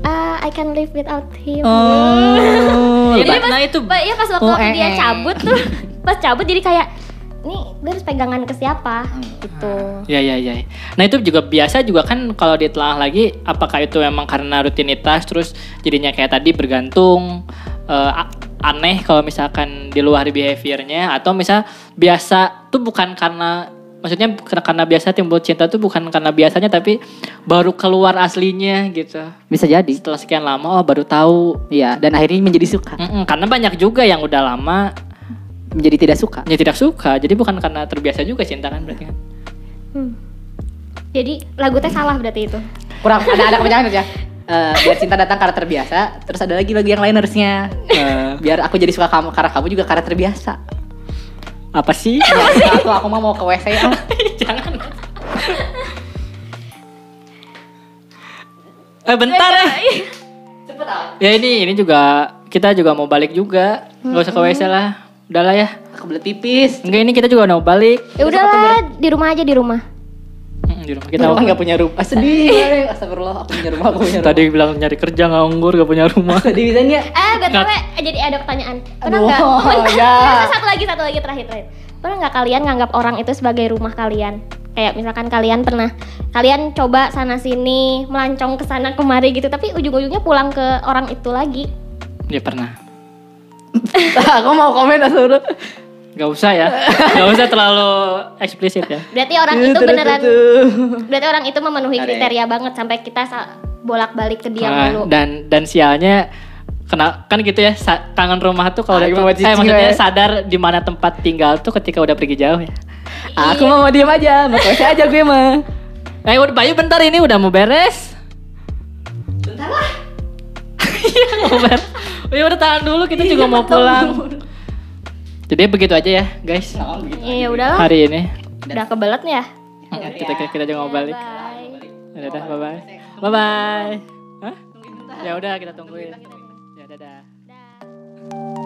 ah I can live without him. Oh. Iya, Jadi pas, nah itu. iya pas waktu Oh, waktu dia eh, eh. cabut tuh pas cabut jadi kayak nih gue harus pegangan ke siapa? Gitu. Ya ya ya. Nah itu juga biasa juga kan kalau ditelaah lagi apakah itu memang karena rutinitas terus jadinya kayak tadi bergantung eh, a- aneh kalau misalkan di luar behaviornya atau misal biasa tuh bukan karena maksudnya karena, karena biasa timbul cinta tuh bukan karena biasanya tapi baru keluar aslinya gitu. Bisa jadi. Setelah sekian lama oh baru tahu. Iya, dan akhirnya menjadi suka, Mm-mm, karena banyak juga yang udah lama menjadi tidak suka. ya tidak suka. Jadi bukan karena terbiasa juga cinta kan berarti kan. Hmm. jadi lagu teh salah berarti itu Kurang ada ada kepanjangan ya. Eh, biar cinta datang karena terbiasa, terus ada lagi lagi yang lain harusnya. Eh, biar aku jadi suka kamu karena kamu juga karena terbiasa. Apa sih? Ya, aku aku mah mau ke WC ah. Jangan. Eh bentar ya. Cepet ah. Ya ini ini juga kita juga mau balik juga. Gak usah ke WC lah. Udahlah ya. Aku beli tipis. Enggak ini kita juga mau balik. ya udahlah di rumah aja di rumah Hmm, di rumah Kita kan nggak punya rumah. Ah, sedih. Astagfirullah, aku punya rumah, aku punya rumah. Tadi bilang nyari kerja nganggur gak punya rumah. sedih bisanya. Eh, btw, jadi ada pertanyaan. Pernah nggak? ya. satu lagi, satu lagi terakhir, terakhir. Pernah nggak kalian nganggap orang itu sebagai rumah kalian? Kayak misalkan kalian pernah, kalian coba sana sini, melancong ke sana kemari gitu, tapi ujung-ujungnya pulang ke orang itu lagi. Ya pernah. aku mau komen dulu. Gak usah ya. Gak usah terlalu eksplisit ya. Berarti orang itu beneran, berarti orang itu memenuhi kriteria banget sampai kita bolak-balik ke dia dulu. dan dan sialnya kena kan gitu ya kangen rumah tuh kalau Aku udah mau eh, maksudnya ya. sadar di mana tempat tinggal tuh ketika udah pergi jauh ya. Aku mau diam aja, mau aja gue mah. Eh udah Bayu bentar ini udah mau beres. Bentar lah. Iya mau beres. Ya udah tahan dulu kita juga mau pulang. Jadi begitu aja ya, guys. Oh, begitu iya, udah. Hari ini. Udah kebelet nih ya? Udah, kita kita iya. aja mau balik. Iya, bye. udah, bye bye. Bye bye. Hah? Ya udah kita tungguin. Ya dadah. Dadah.